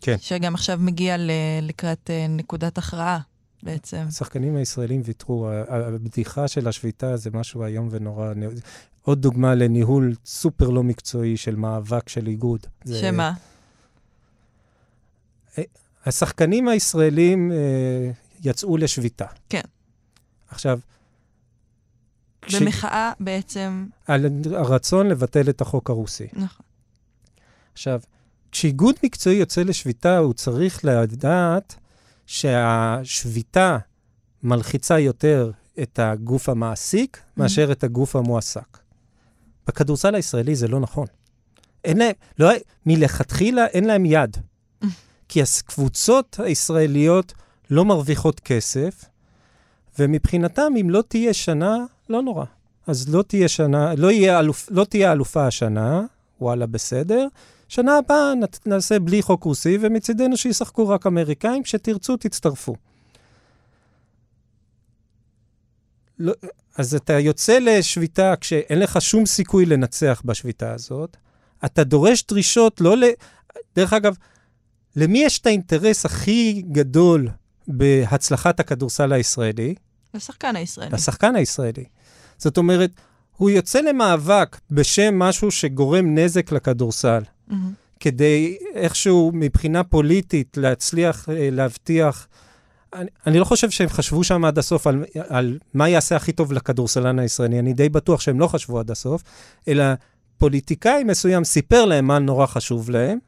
כן. שגם עכשיו מגיע ל- לקראת uh, נקודת הכרעה בעצם. השחקנים הישראלים ויתרו, הבדיחה של השביתה זה משהו איום ונורא. עוד דוגמה לניהול סופר לא מקצועי של מאבק של איגוד. שמה? אה, השחקנים הישראלים אה, יצאו לשביתה. כן. עכשיו... במחאה כש... בעצם... על הרצון לבטל את החוק הרוסי. נכון. עכשיו, כשאיגוד מקצועי יוצא לשביתה, הוא צריך לדעת שהשביתה מלחיצה יותר את הגוף המעסיק mm-hmm. מאשר את הגוף המועסק. בכדורסל הישראלי זה לא נכון. אין להם, לא, מלכתחילה אין להם יד. כי הקבוצות הישראליות לא מרוויחות כסף, ומבחינתם, אם לא תהיה שנה, לא נורא. אז לא תהיה שנה, לא, יהיה אלופ, לא תהיה אלופה השנה, וואלה, בסדר. שנה הבאה נעשה בלי חוק רוסי, ומצידנו שישחקו רק אמריקאים, כשתרצו תצטרפו. לא, אז אתה יוצא לשביתה כשאין לך שום סיכוי לנצח בשביתה הזאת, אתה דורש דרישות לא ל... דרך אגב, למי יש את האינטרס הכי גדול בהצלחת הכדורסל הישראלי? לשחקן הישראלי. לשחקן הישראלי. זאת אומרת, הוא יוצא למאבק בשם משהו שגורם נזק לכדורסל. Mm-hmm. כדי איכשהו מבחינה פוליטית להצליח אה, להבטיח... אני, אני לא חושב שהם חשבו שם עד הסוף על, על מה יעשה הכי טוב לכדורסלן הישראלי, אני די בטוח שהם לא חשבו עד הסוף, אלא פוליטיקאי מסוים סיפר להם מה נורא חשוב להם,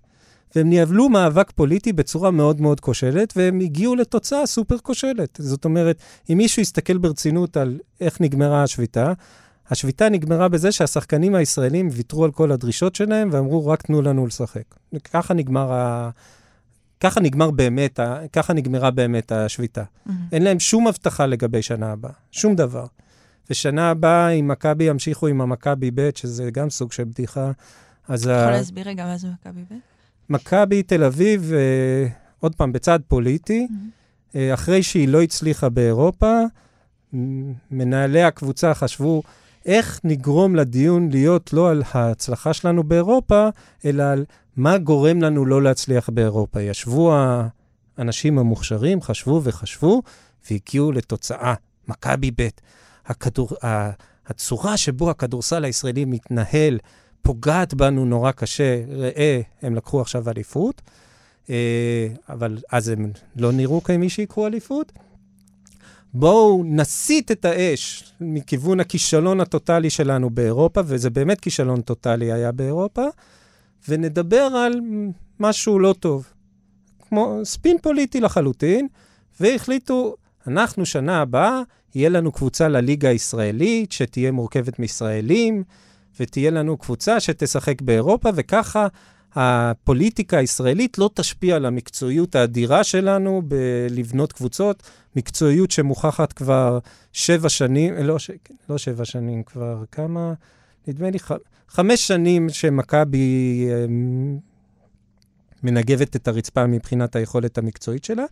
והם ניהלו מאבק פוליטי בצורה מאוד מאוד כושלת, והם הגיעו לתוצאה סופר כושלת. זאת אומרת, אם מישהו יסתכל ברצינות על איך נגמרה השביתה, השביתה נגמרה בזה שהשחקנים הישראלים ויתרו על כל הדרישות שלהם ואמרו, רק תנו לנו לשחק. ככה נגמר ה... ככה נגמר באמת, ככה נגמרה באמת השביתה. Mm-hmm. אין להם שום הבטחה לגבי שנה הבאה, שום דבר. ושנה הבאה, אם מכבי ימשיכו עם המכבי ב', שזה גם סוג של בדיחה, אז... אתה יכול להסביר רגע מה זה מכבי ב'? מכבי תל אביב, אה, עוד פעם, בצד פוליטי, mm-hmm. אה, אחרי שהיא לא הצליחה באירופה, מנהלי הקבוצה חשבו איך נגרום לדיון להיות לא על ההצלחה שלנו באירופה, אלא על מה גורם לנו לא להצליח באירופה. ישבו האנשים המוכשרים, חשבו וחשבו, והגיעו לתוצאה, מכבי ב'. הכדור, הצורה שבו הכדורסל הישראלי מתנהל פוגעת בנו נורא קשה. ראה, הם לקחו עכשיו אליפות, אה, אבל אז הם לא נראו כמי שיקחו אליפות. בואו נסיט את האש מכיוון הכישלון הטוטלי שלנו באירופה, וזה באמת כישלון טוטלי היה באירופה, ונדבר על משהו לא טוב. כמו ספין פוליטי לחלוטין, והחליטו, אנחנו שנה הבאה, יהיה לנו קבוצה לליגה הישראלית, שתהיה מורכבת מישראלים, ותהיה לנו קבוצה שתשחק באירופה, וככה הפוליטיקה הישראלית לא תשפיע על המקצועיות האדירה שלנו בלבנות קבוצות, מקצועיות שמוכחת כבר שבע שנים, לא, ש... לא שבע שנים, כבר כמה? נדמה לי ח... חמש שנים שמכבי אה, מנגבת את הרצפה מבחינת היכולת המקצועית שלה.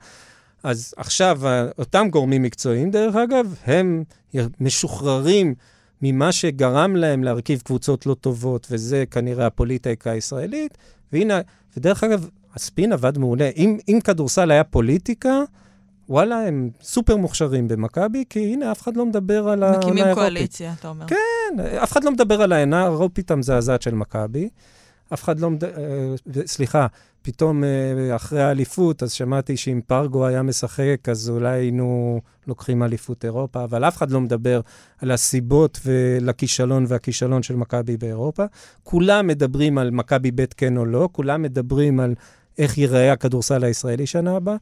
אז עכשיו, אותם גורמים מקצועיים, דרך אגב, הם משוחררים ממה שגרם להם להרכיב קבוצות לא טובות, וזה כנראה הפוליטיקה הישראלית. והנה, ודרך אגב, הספין עבד מעולה. אם, אם כדורסל היה פוליטיקה, וואלה, הם סופר מוכשרים במכבי, כי הנה, אף אחד לא מדבר על העונה האירופית. מקימים קואליציה, אתה אומר. כן, אף אחד לא מדבר על העונה האירופית המזעזעת של מכבי. אף אחד לא מדבר, אה, סליחה, פתאום אה, אחרי האליפות, אז שמעתי שאם פרגו היה משחק, אז אולי היינו לוקחים אליפות אירופה, אבל אף אחד לא מדבר על הסיבות לכישלון והכישלון של מכבי באירופה. כולם מדברים על מכבי ב' כן או לא, כולם מדברים על איך ייראה הכדורסל הישראלי שנה הבאה.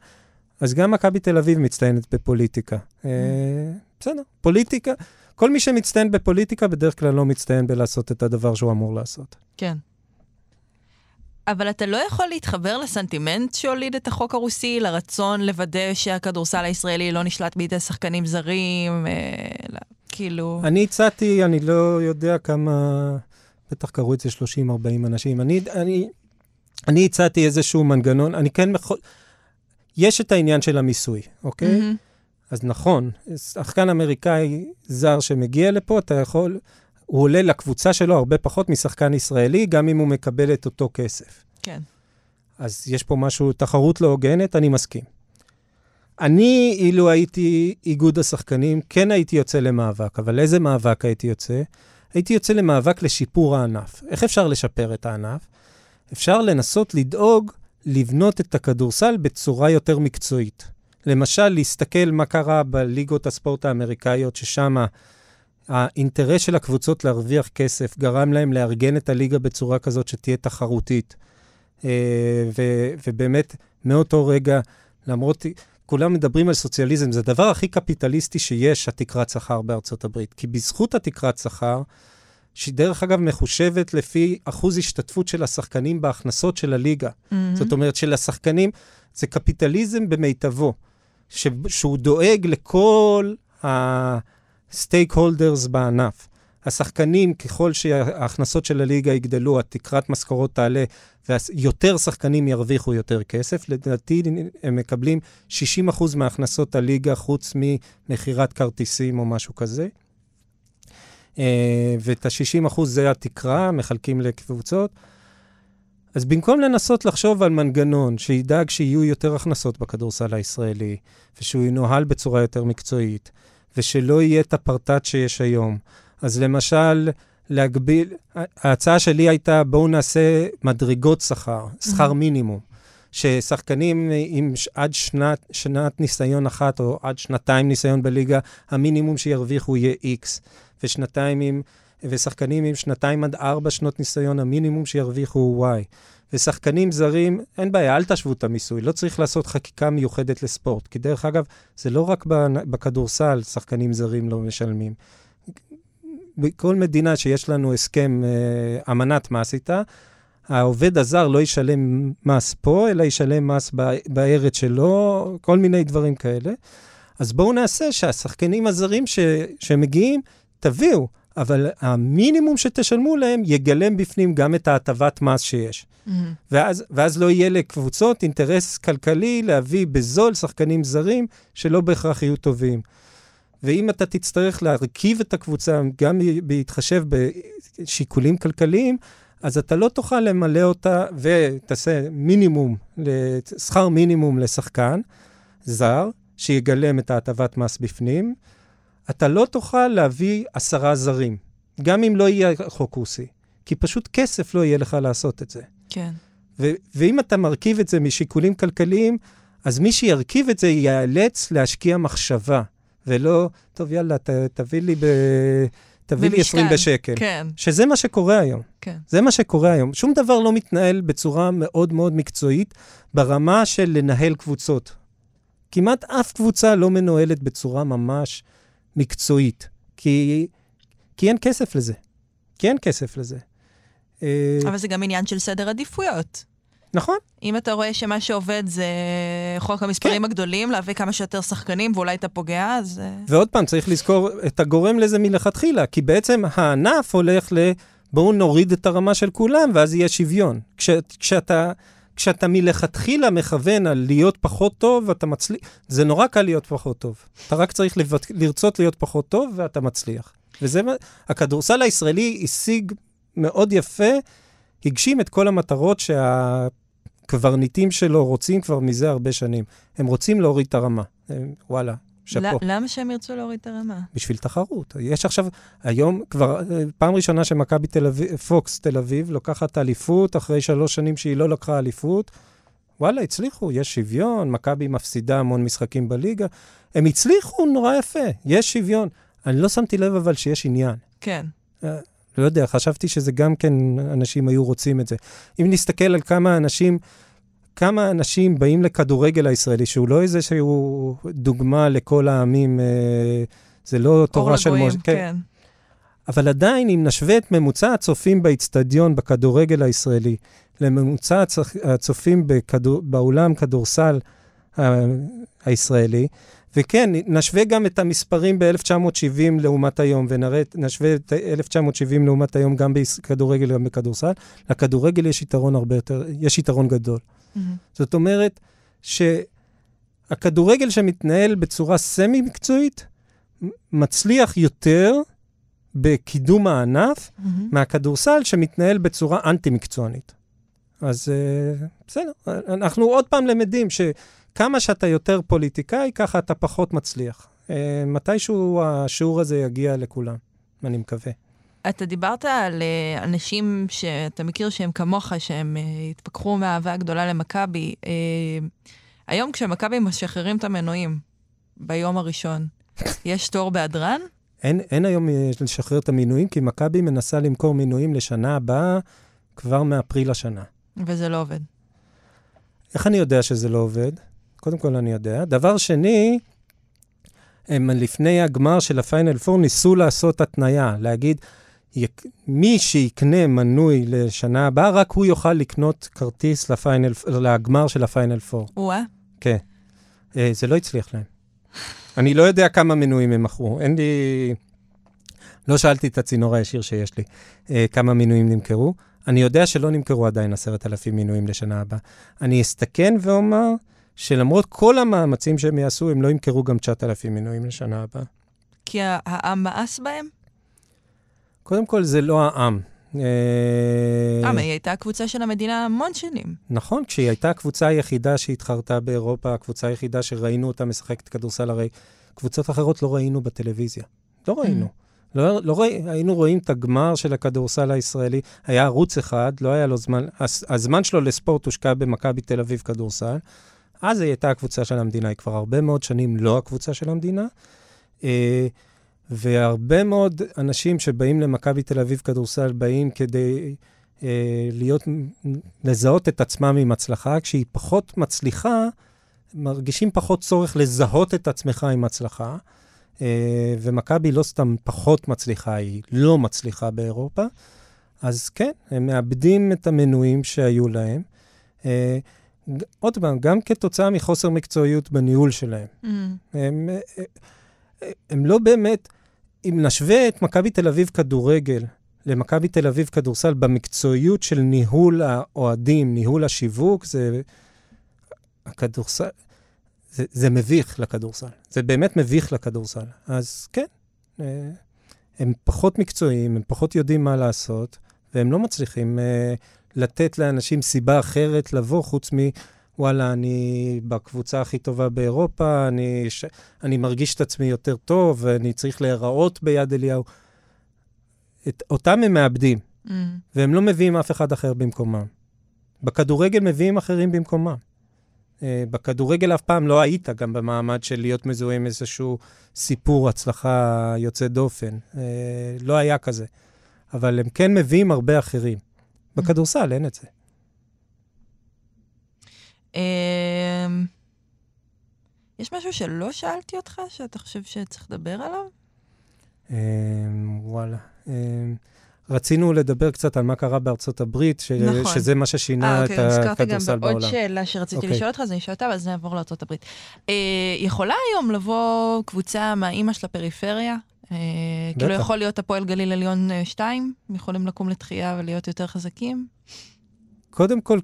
אז גם מכבי תל אביב מצטיינת בפוליטיקה. אה, בסדר, פוליטיקה. כל מי שמצטיין בפוליטיקה בדרך כלל לא מצטיין בלעשות את הדבר שהוא אמור לעשות. כן. אבל אתה לא יכול להתחבר לסנטימנט שהוליד את החוק הרוסי, לרצון לוודא שהכדורסל הישראלי לא נשלט בידי שחקנים זרים, אה, כאילו... אני הצעתי, אני לא יודע כמה, בטח קראו את זה 30-40 אנשים. אני, אני, אני הצעתי איזשהו מנגנון, אני כן יכול... יש את העניין של המיסוי, אוקיי? Mm-hmm. אז נכון, שחקן אמריקאי זר שמגיע לפה, אתה יכול... הוא עולה לקבוצה שלו הרבה פחות משחקן ישראלי, גם אם הוא מקבל את אותו כסף. כן. אז יש פה משהו, תחרות לא הוגנת, אני מסכים. אני, אילו הייתי איגוד השחקנים, כן הייתי יוצא למאבק, אבל איזה מאבק הייתי יוצא? הייתי יוצא למאבק לשיפור הענף. איך אפשר לשפר את הענף? אפשר לנסות לדאוג לבנות את הכדורסל בצורה יותר מקצועית. למשל, להסתכל מה קרה בליגות הספורט האמריקאיות, ששם האינטרס של הקבוצות להרוויח כסף גרם להם לארגן את הליגה בצורה כזאת שתהיה תחרותית. אה, ו, ובאמת, מאותו רגע, למרות, כולם מדברים על סוציאליזם, זה הדבר הכי קפיטליסטי שיש, התקרת שכר בארצות הברית. כי בזכות התקרת שכר, שהיא דרך אגב מחושבת לפי אחוז השתתפות של השחקנים בהכנסות של הליגה. Mm-hmm. זאת אומרת, של השחקנים, זה קפיטליזם במיטבו, ש, שהוא דואג לכל ה... סטייק הולדרס בענף. השחקנים, ככל שההכנסות של הליגה יגדלו, התקרת משכורות תעלה, ויותר שחקנים ירוויחו יותר כסף. לדעתי, הם מקבלים 60% מהכנסות הליגה, חוץ ממכירת כרטיסים או משהו כזה. אה, ואת ה-60% זה התקרה, מחלקים לקבוצות. אז במקום לנסות לחשוב על מנגנון שידאג שיהיו יותר הכנסות בכדורסל הישראלי, ושהוא ינוהל בצורה יותר מקצועית, ושלא יהיה את הפרטאט שיש היום. אז למשל, להגביל, ההצעה שלי הייתה, בואו נעשה מדרגות שכר, שכר mm-hmm. מינימום. ששחקנים עם עד שנת, שנת ניסיון אחת או עד שנתיים ניסיון בליגה, המינימום שירוויחו יהיה X. ושנתיים עם, ושחקנים עם שנתיים עד ארבע שנות ניסיון, המינימום שירוויחו הוא Y. ושחקנים זרים, אין בעיה, אל תשוו את המיסוי, לא צריך לעשות חקיקה מיוחדת לספורט. כי דרך אגב, זה לא רק בכדורסל שחקנים זרים לא משלמים. בכל מדינה שיש לנו הסכם, אה, אמנת מס איתה, העובד הזר לא ישלם מס פה, אלא ישלם מס בארץ שלו, כל מיני דברים כאלה. אז בואו נעשה שהשחקנים הזרים ש, שמגיעים, תביאו, אבל המינימום שתשלמו להם יגלם בפנים גם את ההטבת מס שיש. Mm-hmm. ואז, ואז לא יהיה לקבוצות אינטרס כלכלי להביא בזול שחקנים זרים שלא בהכרח יהיו טובים. ואם אתה תצטרך להרכיב את הקבוצה, גם בהתחשב בשיקולים כלכליים, אז אתה לא תוכל למלא אותה ותעשה מינימום, שכר מינימום לשחקן זר, שיגלם את ההטבת מס בפנים. אתה לא תוכל להביא עשרה זרים, גם אם לא יהיה חוק רוסי, כי פשוט כסף לא יהיה לך לעשות את זה. כן. ו- ואם אתה מרכיב את זה משיקולים כלכליים, אז מי שירכיב את זה ייאלץ להשקיע מחשבה, ולא, טוב, יאללה, ת, תביא לי ב... תביא לי 20 בשקל. כן. שזה מה שקורה היום. כן. זה מה שקורה היום. שום דבר לא מתנהל בצורה מאוד מאוד מקצועית ברמה של לנהל קבוצות. כמעט אף קבוצה לא מנוהלת בצורה ממש מקצועית, כי, כי אין כסף לזה. כי אין כסף לזה. אה, אבל זה גם עניין של סדר עדיפויות. נכון. אם אתה רואה שמה שעובד זה חוק המספרים כן. הגדולים, להביא כמה שיותר שחקנים ואולי אתה פוגע, אז... אה, ועוד פעם, צריך לזכור את הגורם לזה מלכתחילה, כי בעצם הענף הולך ל... בואו נוריד את הרמה של כולם, ואז יהיה שוויון. כש, כשאתה, כשאתה מלכתחילה מכוון על להיות פחות טוב, אתה מצליח, זה נורא קל להיות פחות טוב. אתה רק צריך לבט... לרצות להיות פחות טוב, ואתה מצליח. וזה מה... הכדורסל הישראלי השיג מאוד יפה, הגשים את כל המטרות שהקברניטים שלו רוצים כבר מזה הרבה שנים. הם רוצים להוריד את הרמה. הם, וואלה, שאפו. למה שהם ירצו להוריד את הרמה? בשביל תחרות. יש עכשיו, היום כבר, פעם ראשונה שמכבי תל אביב, פוקס תל אביב לוקחת אליפות, אחרי שלוש שנים שהיא לא לקחה אליפות. וואלה, הצליחו, יש שוויון, מכבי מפסידה המון משחקים בליגה. הם הצליחו נורא יפה, יש שוויון. אני לא שמתי לב אבל שיש עניין. כן. אה, לא יודע, חשבתי שזה גם כן, אנשים היו רוצים את זה. אם נסתכל על כמה אנשים, כמה אנשים באים לכדורגל הישראלי, שהוא לא איזה שהוא דוגמה לכל העמים, אה, זה לא תורה של משה. כן. כן. אבל עדיין, אם נשווה את ממוצע הצופים באיצטדיון, בכדורגל הישראלי, לממוצע הצופים בכדור, באולם כדורסל הישראלי, וכן, נשווה גם את המספרים ב-1970 לעומת היום, ונשווה את 1970 לעומת היום גם בכדורגל וגם בכדורסל. לכדורגל יש יתרון הרבה יותר, יש יתרון גדול. Mm-hmm. זאת אומרת שהכדורגל שמתנהל בצורה סמי-מקצועית, מצליח יותר בקידום הענף mm-hmm. מהכדורסל שמתנהל בצורה אנטי-מקצוענית. אז uh, בסדר, אנחנו עוד פעם למדים ש... כמה שאתה יותר פוליטיקאי, ככה אתה פחות מצליח. אה, מתישהו השיעור הזה יגיע לכולם, אני מקווה. אתה דיברת על אנשים שאתה מכיר שהם כמוך, שהם uh, התפכחו מהאהבה הגדולה למכבי. Uh, היום כשמכבי משחררים את המנועים ביום הראשון, יש תור בהדרן? אין, אין היום לשחרר את המינויים, כי מכבי מנסה למכור מינויים לשנה הבאה כבר מאפריל השנה. וזה לא עובד. איך אני יודע שזה לא עובד? קודם כל אני יודע. דבר שני, הם לפני הגמר של הפיינל פור ניסו לעשות התניה, להגיד, יק... מי שיקנה מנוי לשנה הבאה, רק הוא יוכל לקנות כרטיס לפיינל, לגמר של הפיינל פור. וואה. כן. אה, זה לא הצליח להם. אני לא יודע כמה מנויים הם מכרו. אין לי... לא שאלתי את הצינור הישיר שיש לי, אה, כמה מנויים נמכרו. אני יודע שלא נמכרו עדיין עשרת אלפים מנויים לשנה הבאה. אני אסתכן ואומר שלמרות כל המאמצים שהם יעשו, הם לא ימכרו גם 9,000 מנויים לשנה הבאה. כי העם מאס בהם? קודם כל, זה לא העם. אה, אה היא הייתה הקבוצה של המדינה המון שנים. נכון, כשהיא הייתה הקבוצה היחידה שהתחרתה באירופה, הקבוצה היחידה שראינו אותה משחקת כדורסל, הרי קבוצות אחרות לא ראינו בטלוויזיה. לא mm. ראינו. לא, לא ראי, היינו רואים את הגמר של הכדורסל הישראלי, היה ערוץ אחד, לא היה לו זמן, הזמן שלו לספורט הושקע במכבי תל אביב כדורסל. אז היא הייתה הקבוצה של המדינה, היא כבר הרבה מאוד שנים לא הקבוצה של המדינה. אה, והרבה מאוד אנשים שבאים למכבי תל אביב כדורסל באים כדי אה, להיות, לזהות את עצמם עם הצלחה, כשהיא פחות מצליחה, מרגישים פחות צורך לזהות את עצמך עם הצלחה. אה, ומכבי לא סתם פחות מצליחה, היא לא מצליחה באירופה. אז כן, הם מאבדים את המנויים שהיו להם. אה, עוד פעם, גם כתוצאה מחוסר מקצועיות בניהול שלהם. Mm. הם, אה, אה, הם לא באמת, אם נשווה את מכבי תל אביב כדורגל למכבי תל אביב כדורסל במקצועיות של ניהול האוהדים, ניהול השיווק, זה... הכדורסל... זה, זה מביך לכדורסל. זה באמת מביך לכדורסל. אז כן, אה, הם פחות מקצועיים, הם פחות יודעים מה לעשות, והם לא מצליחים אה, לתת לאנשים סיבה אחרת לבוא חוץ מ... וואלה, אני בקבוצה הכי טובה באירופה, אני, ש... אני מרגיש את עצמי יותר טוב, ואני צריך להיראות ביד אליהו. את, אותם הם מאבדים, Mm. והם לא מביאים אף אחד אחר במקומם. בכדורגל מביאים אחרים במקומם. Uh, בכדורגל אף פעם לא היית גם במעמד של להיות מזוהה עם איזשהו סיפור הצלחה יוצא דופן. Uh, לא היה כזה. אבל הם כן מביאים הרבה אחרים. בכדורסל אין את זה. אמ, יש משהו שלא שאלתי אותך, שאתה חושב שצריך לדבר עליו? Um, וואלה. Um, רצינו לדבר קצת על מה קרה בארצות הברית, ש... נכון. שזה מה ששינה אה, את אוקיי, הזכרתי גם הכדורסל בעוד בעולם. שאלה שרציתי אוקיי. לשאול אותך, אז אני אשאל אותה, ואז נעבור לארה"ב. אה, יכולה היום לבוא קבוצה מהאימא של הפריפריה? אה, כאילו. יכול להיות הפועל גליל עליון 2? יכולים לקום לתחייה ולהיות יותר חזקים? קודם כל,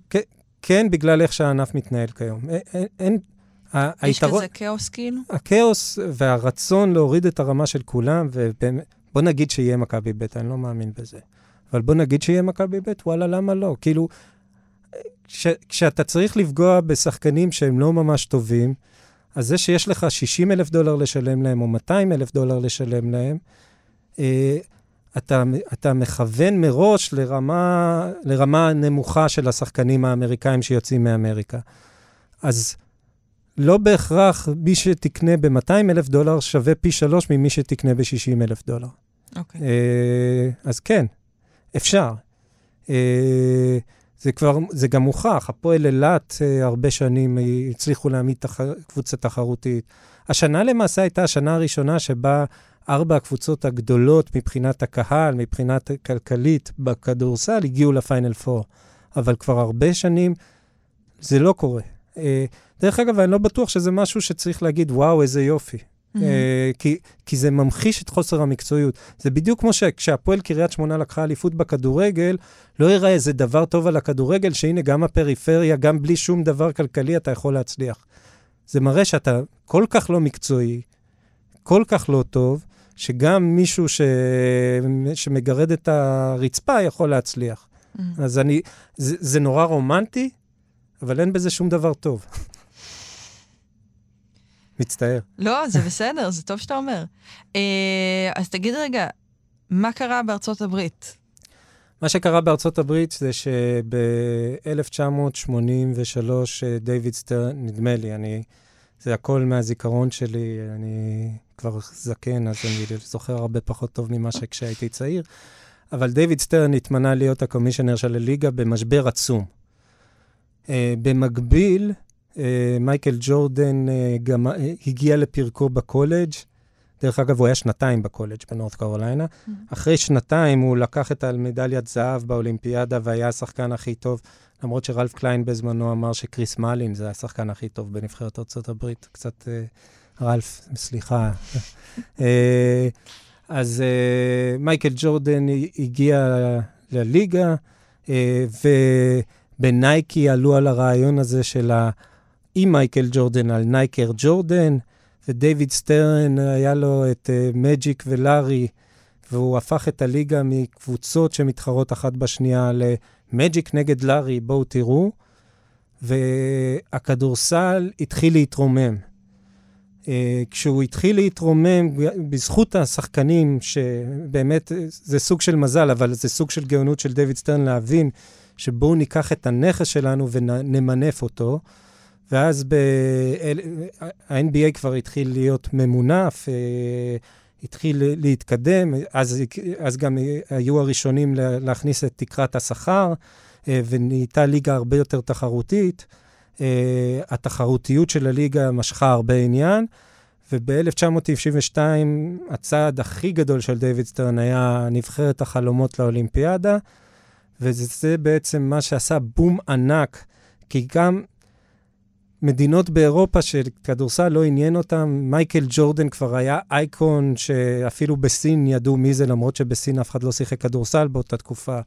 כן, בגלל איך שהענף מתנהל כיום. אין, אין, יש היתרון, כזה כאוס כאילו? הכאוס והרצון להוריד את הרמה של כולם, ובאמת, בוא נגיד שיהיה מכבי ב', אני לא מאמין בזה. אבל בוא נגיד שיהיה מכבי ב', וואלה, למה לא? כאילו, כש, כשאתה צריך לפגוע בשחקנים שהם לא ממש טובים, אז זה שיש לך 60 אלף דולר לשלם להם, או 200 אלף דולר לשלם להם, אה, אתה, אתה מכוון מראש לרמה, לרמה נמוכה של השחקנים האמריקאים שיוצאים מאמריקה. אז לא בהכרח מי שתקנה ב-200 אלף דולר שווה פי שלוש ממי שתקנה ב-60 אלף דולר. אוקיי. אה, אז כן, אפשר. אה, זה כבר, זה גם מוכח. הפועל אילת אה, הרבה שנים הצליחו להעמיד תח... קבוצה תחרותית. השנה למעשה הייתה השנה הראשונה שבה ארבע הקבוצות הגדולות מבחינת הקהל, מבחינת כלכלית בכדורסל, הגיעו לפיינל פור. אבל כבר הרבה שנים זה לא קורה. אה, דרך אגב, אני לא בטוח שזה משהו שצריך להגיד, וואו, איזה יופי. אה, כי, כי זה ממחיש את חוסר המקצועיות. זה בדיוק כמו שכשהפועל קריית שמונה לקחה אליפות בכדורגל, לא יראה איזה דבר טוב על הכדורגל, שהנה גם הפריפריה, גם בלי שום דבר כלכלי אתה יכול להצליח. זה מראה שאתה כל כך לא מקצועי, כל כך לא טוב, שגם מישהו ש... שמגרד את הרצפה יכול להצליח. Mm. אז אני, זה, זה נורא רומנטי, אבל אין בזה שום דבר טוב. מצטער. לא, זה בסדר, זה טוב שאתה אומר. אה, אז תגיד רגע, מה קרה בארצות הברית? מה שקרה בארצות הברית זה שב-1983 דיוויד סטרן, נדמה לי, אני, זה הכל מהזיכרון שלי, אני כבר זקן, אז אני זוכר הרבה פחות טוב ממה שכשהייתי צעיר, אבל דיוויד סטרן התמנה להיות ה commissioner של הליגה במשבר עצום. אה, במקביל, אה, מייקל ג'ורדן אה, גם אה, הגיע לפרקו בקולג'. דרך אגב, הוא היה שנתיים בקולג' בנורת קרוליינה. אחרי שנתיים הוא לקח את המדליית זהב באולימפיאדה והיה השחקן הכי טוב, למרות שרלף קליין בזמנו אמר שקריס מלין זה השחקן הכי טוב בנבחרת ארה"ב. קצת, אה, רלף, סליחה. אה, אז אה, מייקל ג'ורדן הגיע לליגה, אה, ובנייקי עלו על הרעיון הזה של ה... עם מייקל ג'ורדן על Nike Air Jordan, ודייוויד סטרן, היה לו את מג'יק ולארי, והוא הפך את הליגה מקבוצות שמתחרות אחת בשנייה למג'יק נגד לארי, בואו תראו. והכדורסל התחיל להתרומם. אה, כשהוא התחיל להתרומם, בזכות השחקנים, שבאמת זה סוג של מזל, אבל זה סוג של גאונות של דיוויד סטרן להבין שבואו ניקח את הנכס שלנו ונמנף אותו. ואז ה-NBA כבר התחיל להיות ממונף, אה, התחיל להתקדם, אז, אז גם היו הראשונים להכניס את תקרת השכר, אה, ונהייתה ליגה הרבה יותר תחרותית. אה, התחרותיות של הליגה משכה הרבה עניין, וב-1992 הצעד הכי גדול של דיוויד סטרן היה נבחרת החלומות לאולימפיאדה, וזה בעצם מה שעשה בום ענק, כי גם מדינות באירופה שכדורסל לא עניין אותם, מייקל ג'ורדן כבר היה אייקון שאפילו בסין ידעו מי זה, למרות שבסין אף אחד לא שיחק כדורסל באותה תקופה.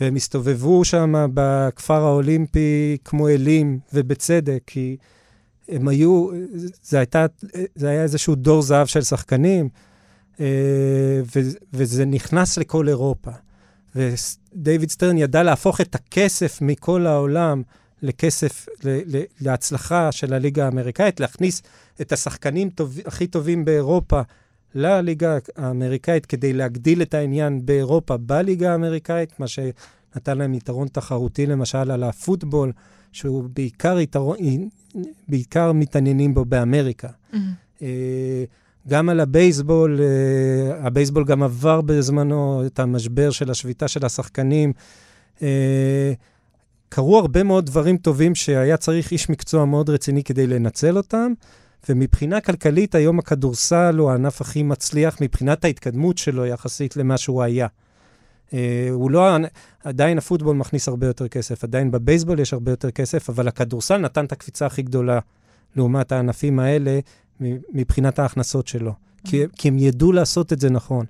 והם הסתובבו שם בכפר האולימפי כמו אלים, ובצדק, כי הם היו, זה, הייתה, זה היה איזשהו דור זהב של שחקנים, אה, ו, וזה נכנס לכל אירופה. ודייוויד סטרן ידע להפוך את הכסף מכל העולם לכסף, ל, ל, להצלחה של הליגה האמריקאית, להכניס את השחקנים טוב, הכי טובים באירופה לליגה האמריקאית כדי להגדיל את העניין באירופה בליגה האמריקאית, מה שנתן להם יתרון תחרותי למשל על הפוטבול, שהוא בעיקר, יתרון, בעיקר מתעניינים בו באמריקה. Mm-hmm. גם על הבייסבול, uh, הבייסבול גם עבר בזמנו את המשבר של השביתה של השחקנים. Uh, קרו הרבה מאוד דברים טובים שהיה צריך איש מקצוע מאוד רציני כדי לנצל אותם, ומבחינה כלכלית היום הכדורסל הוא הענף הכי מצליח מבחינת ההתקדמות שלו יחסית למה שהוא היה. Uh, הוא לא, עדיין הפוטבול מכניס הרבה יותר כסף, עדיין בבייסבול יש הרבה יותר כסף, אבל הכדורסל נתן את הקפיצה הכי גדולה לעומת הענפים האלה, מבחינת ההכנסות שלו, כי, כי הם ידעו לעשות את זה נכון.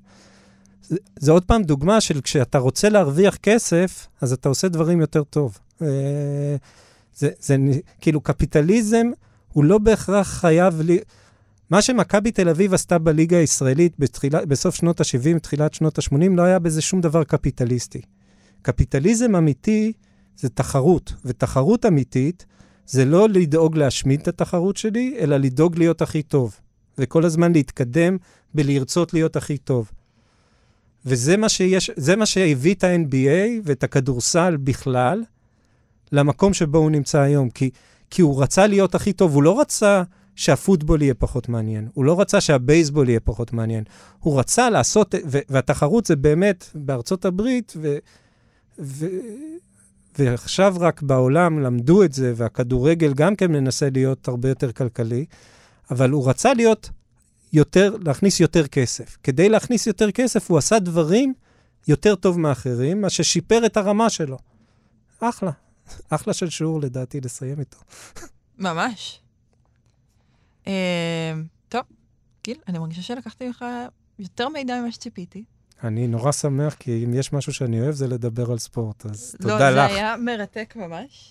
זה, זה עוד פעם דוגמה של כשאתה רוצה להרוויח כסף, אז אתה עושה דברים יותר טוב. אה, זה, זה כאילו, קפיטליזם הוא לא בהכרח חייב לי... מה שמכבי תל אביב עשתה בליגה הישראלית בתחילה, בסוף שנות ה-70, תחילת שנות ה-80, לא היה בזה שום דבר קפיטליסטי. קפיטליזם אמיתי זה תחרות, ותחרות אמיתית זה לא לדאוג להשמיד את התחרות שלי, אלא לדאוג להיות הכי טוב. וכל הזמן להתקדם בלרצות להיות הכי טוב. וזה מה, שיש, מה שהביא את ה-NBA ואת הכדורסל בכלל למקום שבו הוא נמצא היום. כי, כי הוא רצה להיות הכי טוב, הוא לא רצה שהפוטבול יהיה פחות מעניין, הוא לא רצה שהבייסבול יהיה פחות מעניין. הוא רצה לעשות, והתחרות זה באמת בארצות הברית, ו, ו, ועכשיו רק בעולם למדו את זה, והכדורגל גם כן מנסה להיות הרבה יותר כלכלי, אבל הוא רצה להיות יותר, להכניס יותר כסף. כדי להכניס יותר כסף, הוא עשה דברים יותר טוב מאחרים, מה ששיפר את הרמה שלו. אחלה. אחלה של שיעור לדעתי לסיים איתו. ממש. Uh, טוב, גיל, אני מרגישה שלקחתי ממך יותר מידע ממה שציפיתי. אני נורא שמח, כי אם יש משהו שאני אוהב, זה לדבר על ספורט, אז לא, תודה לך. לא, זה היה מרתק ממש.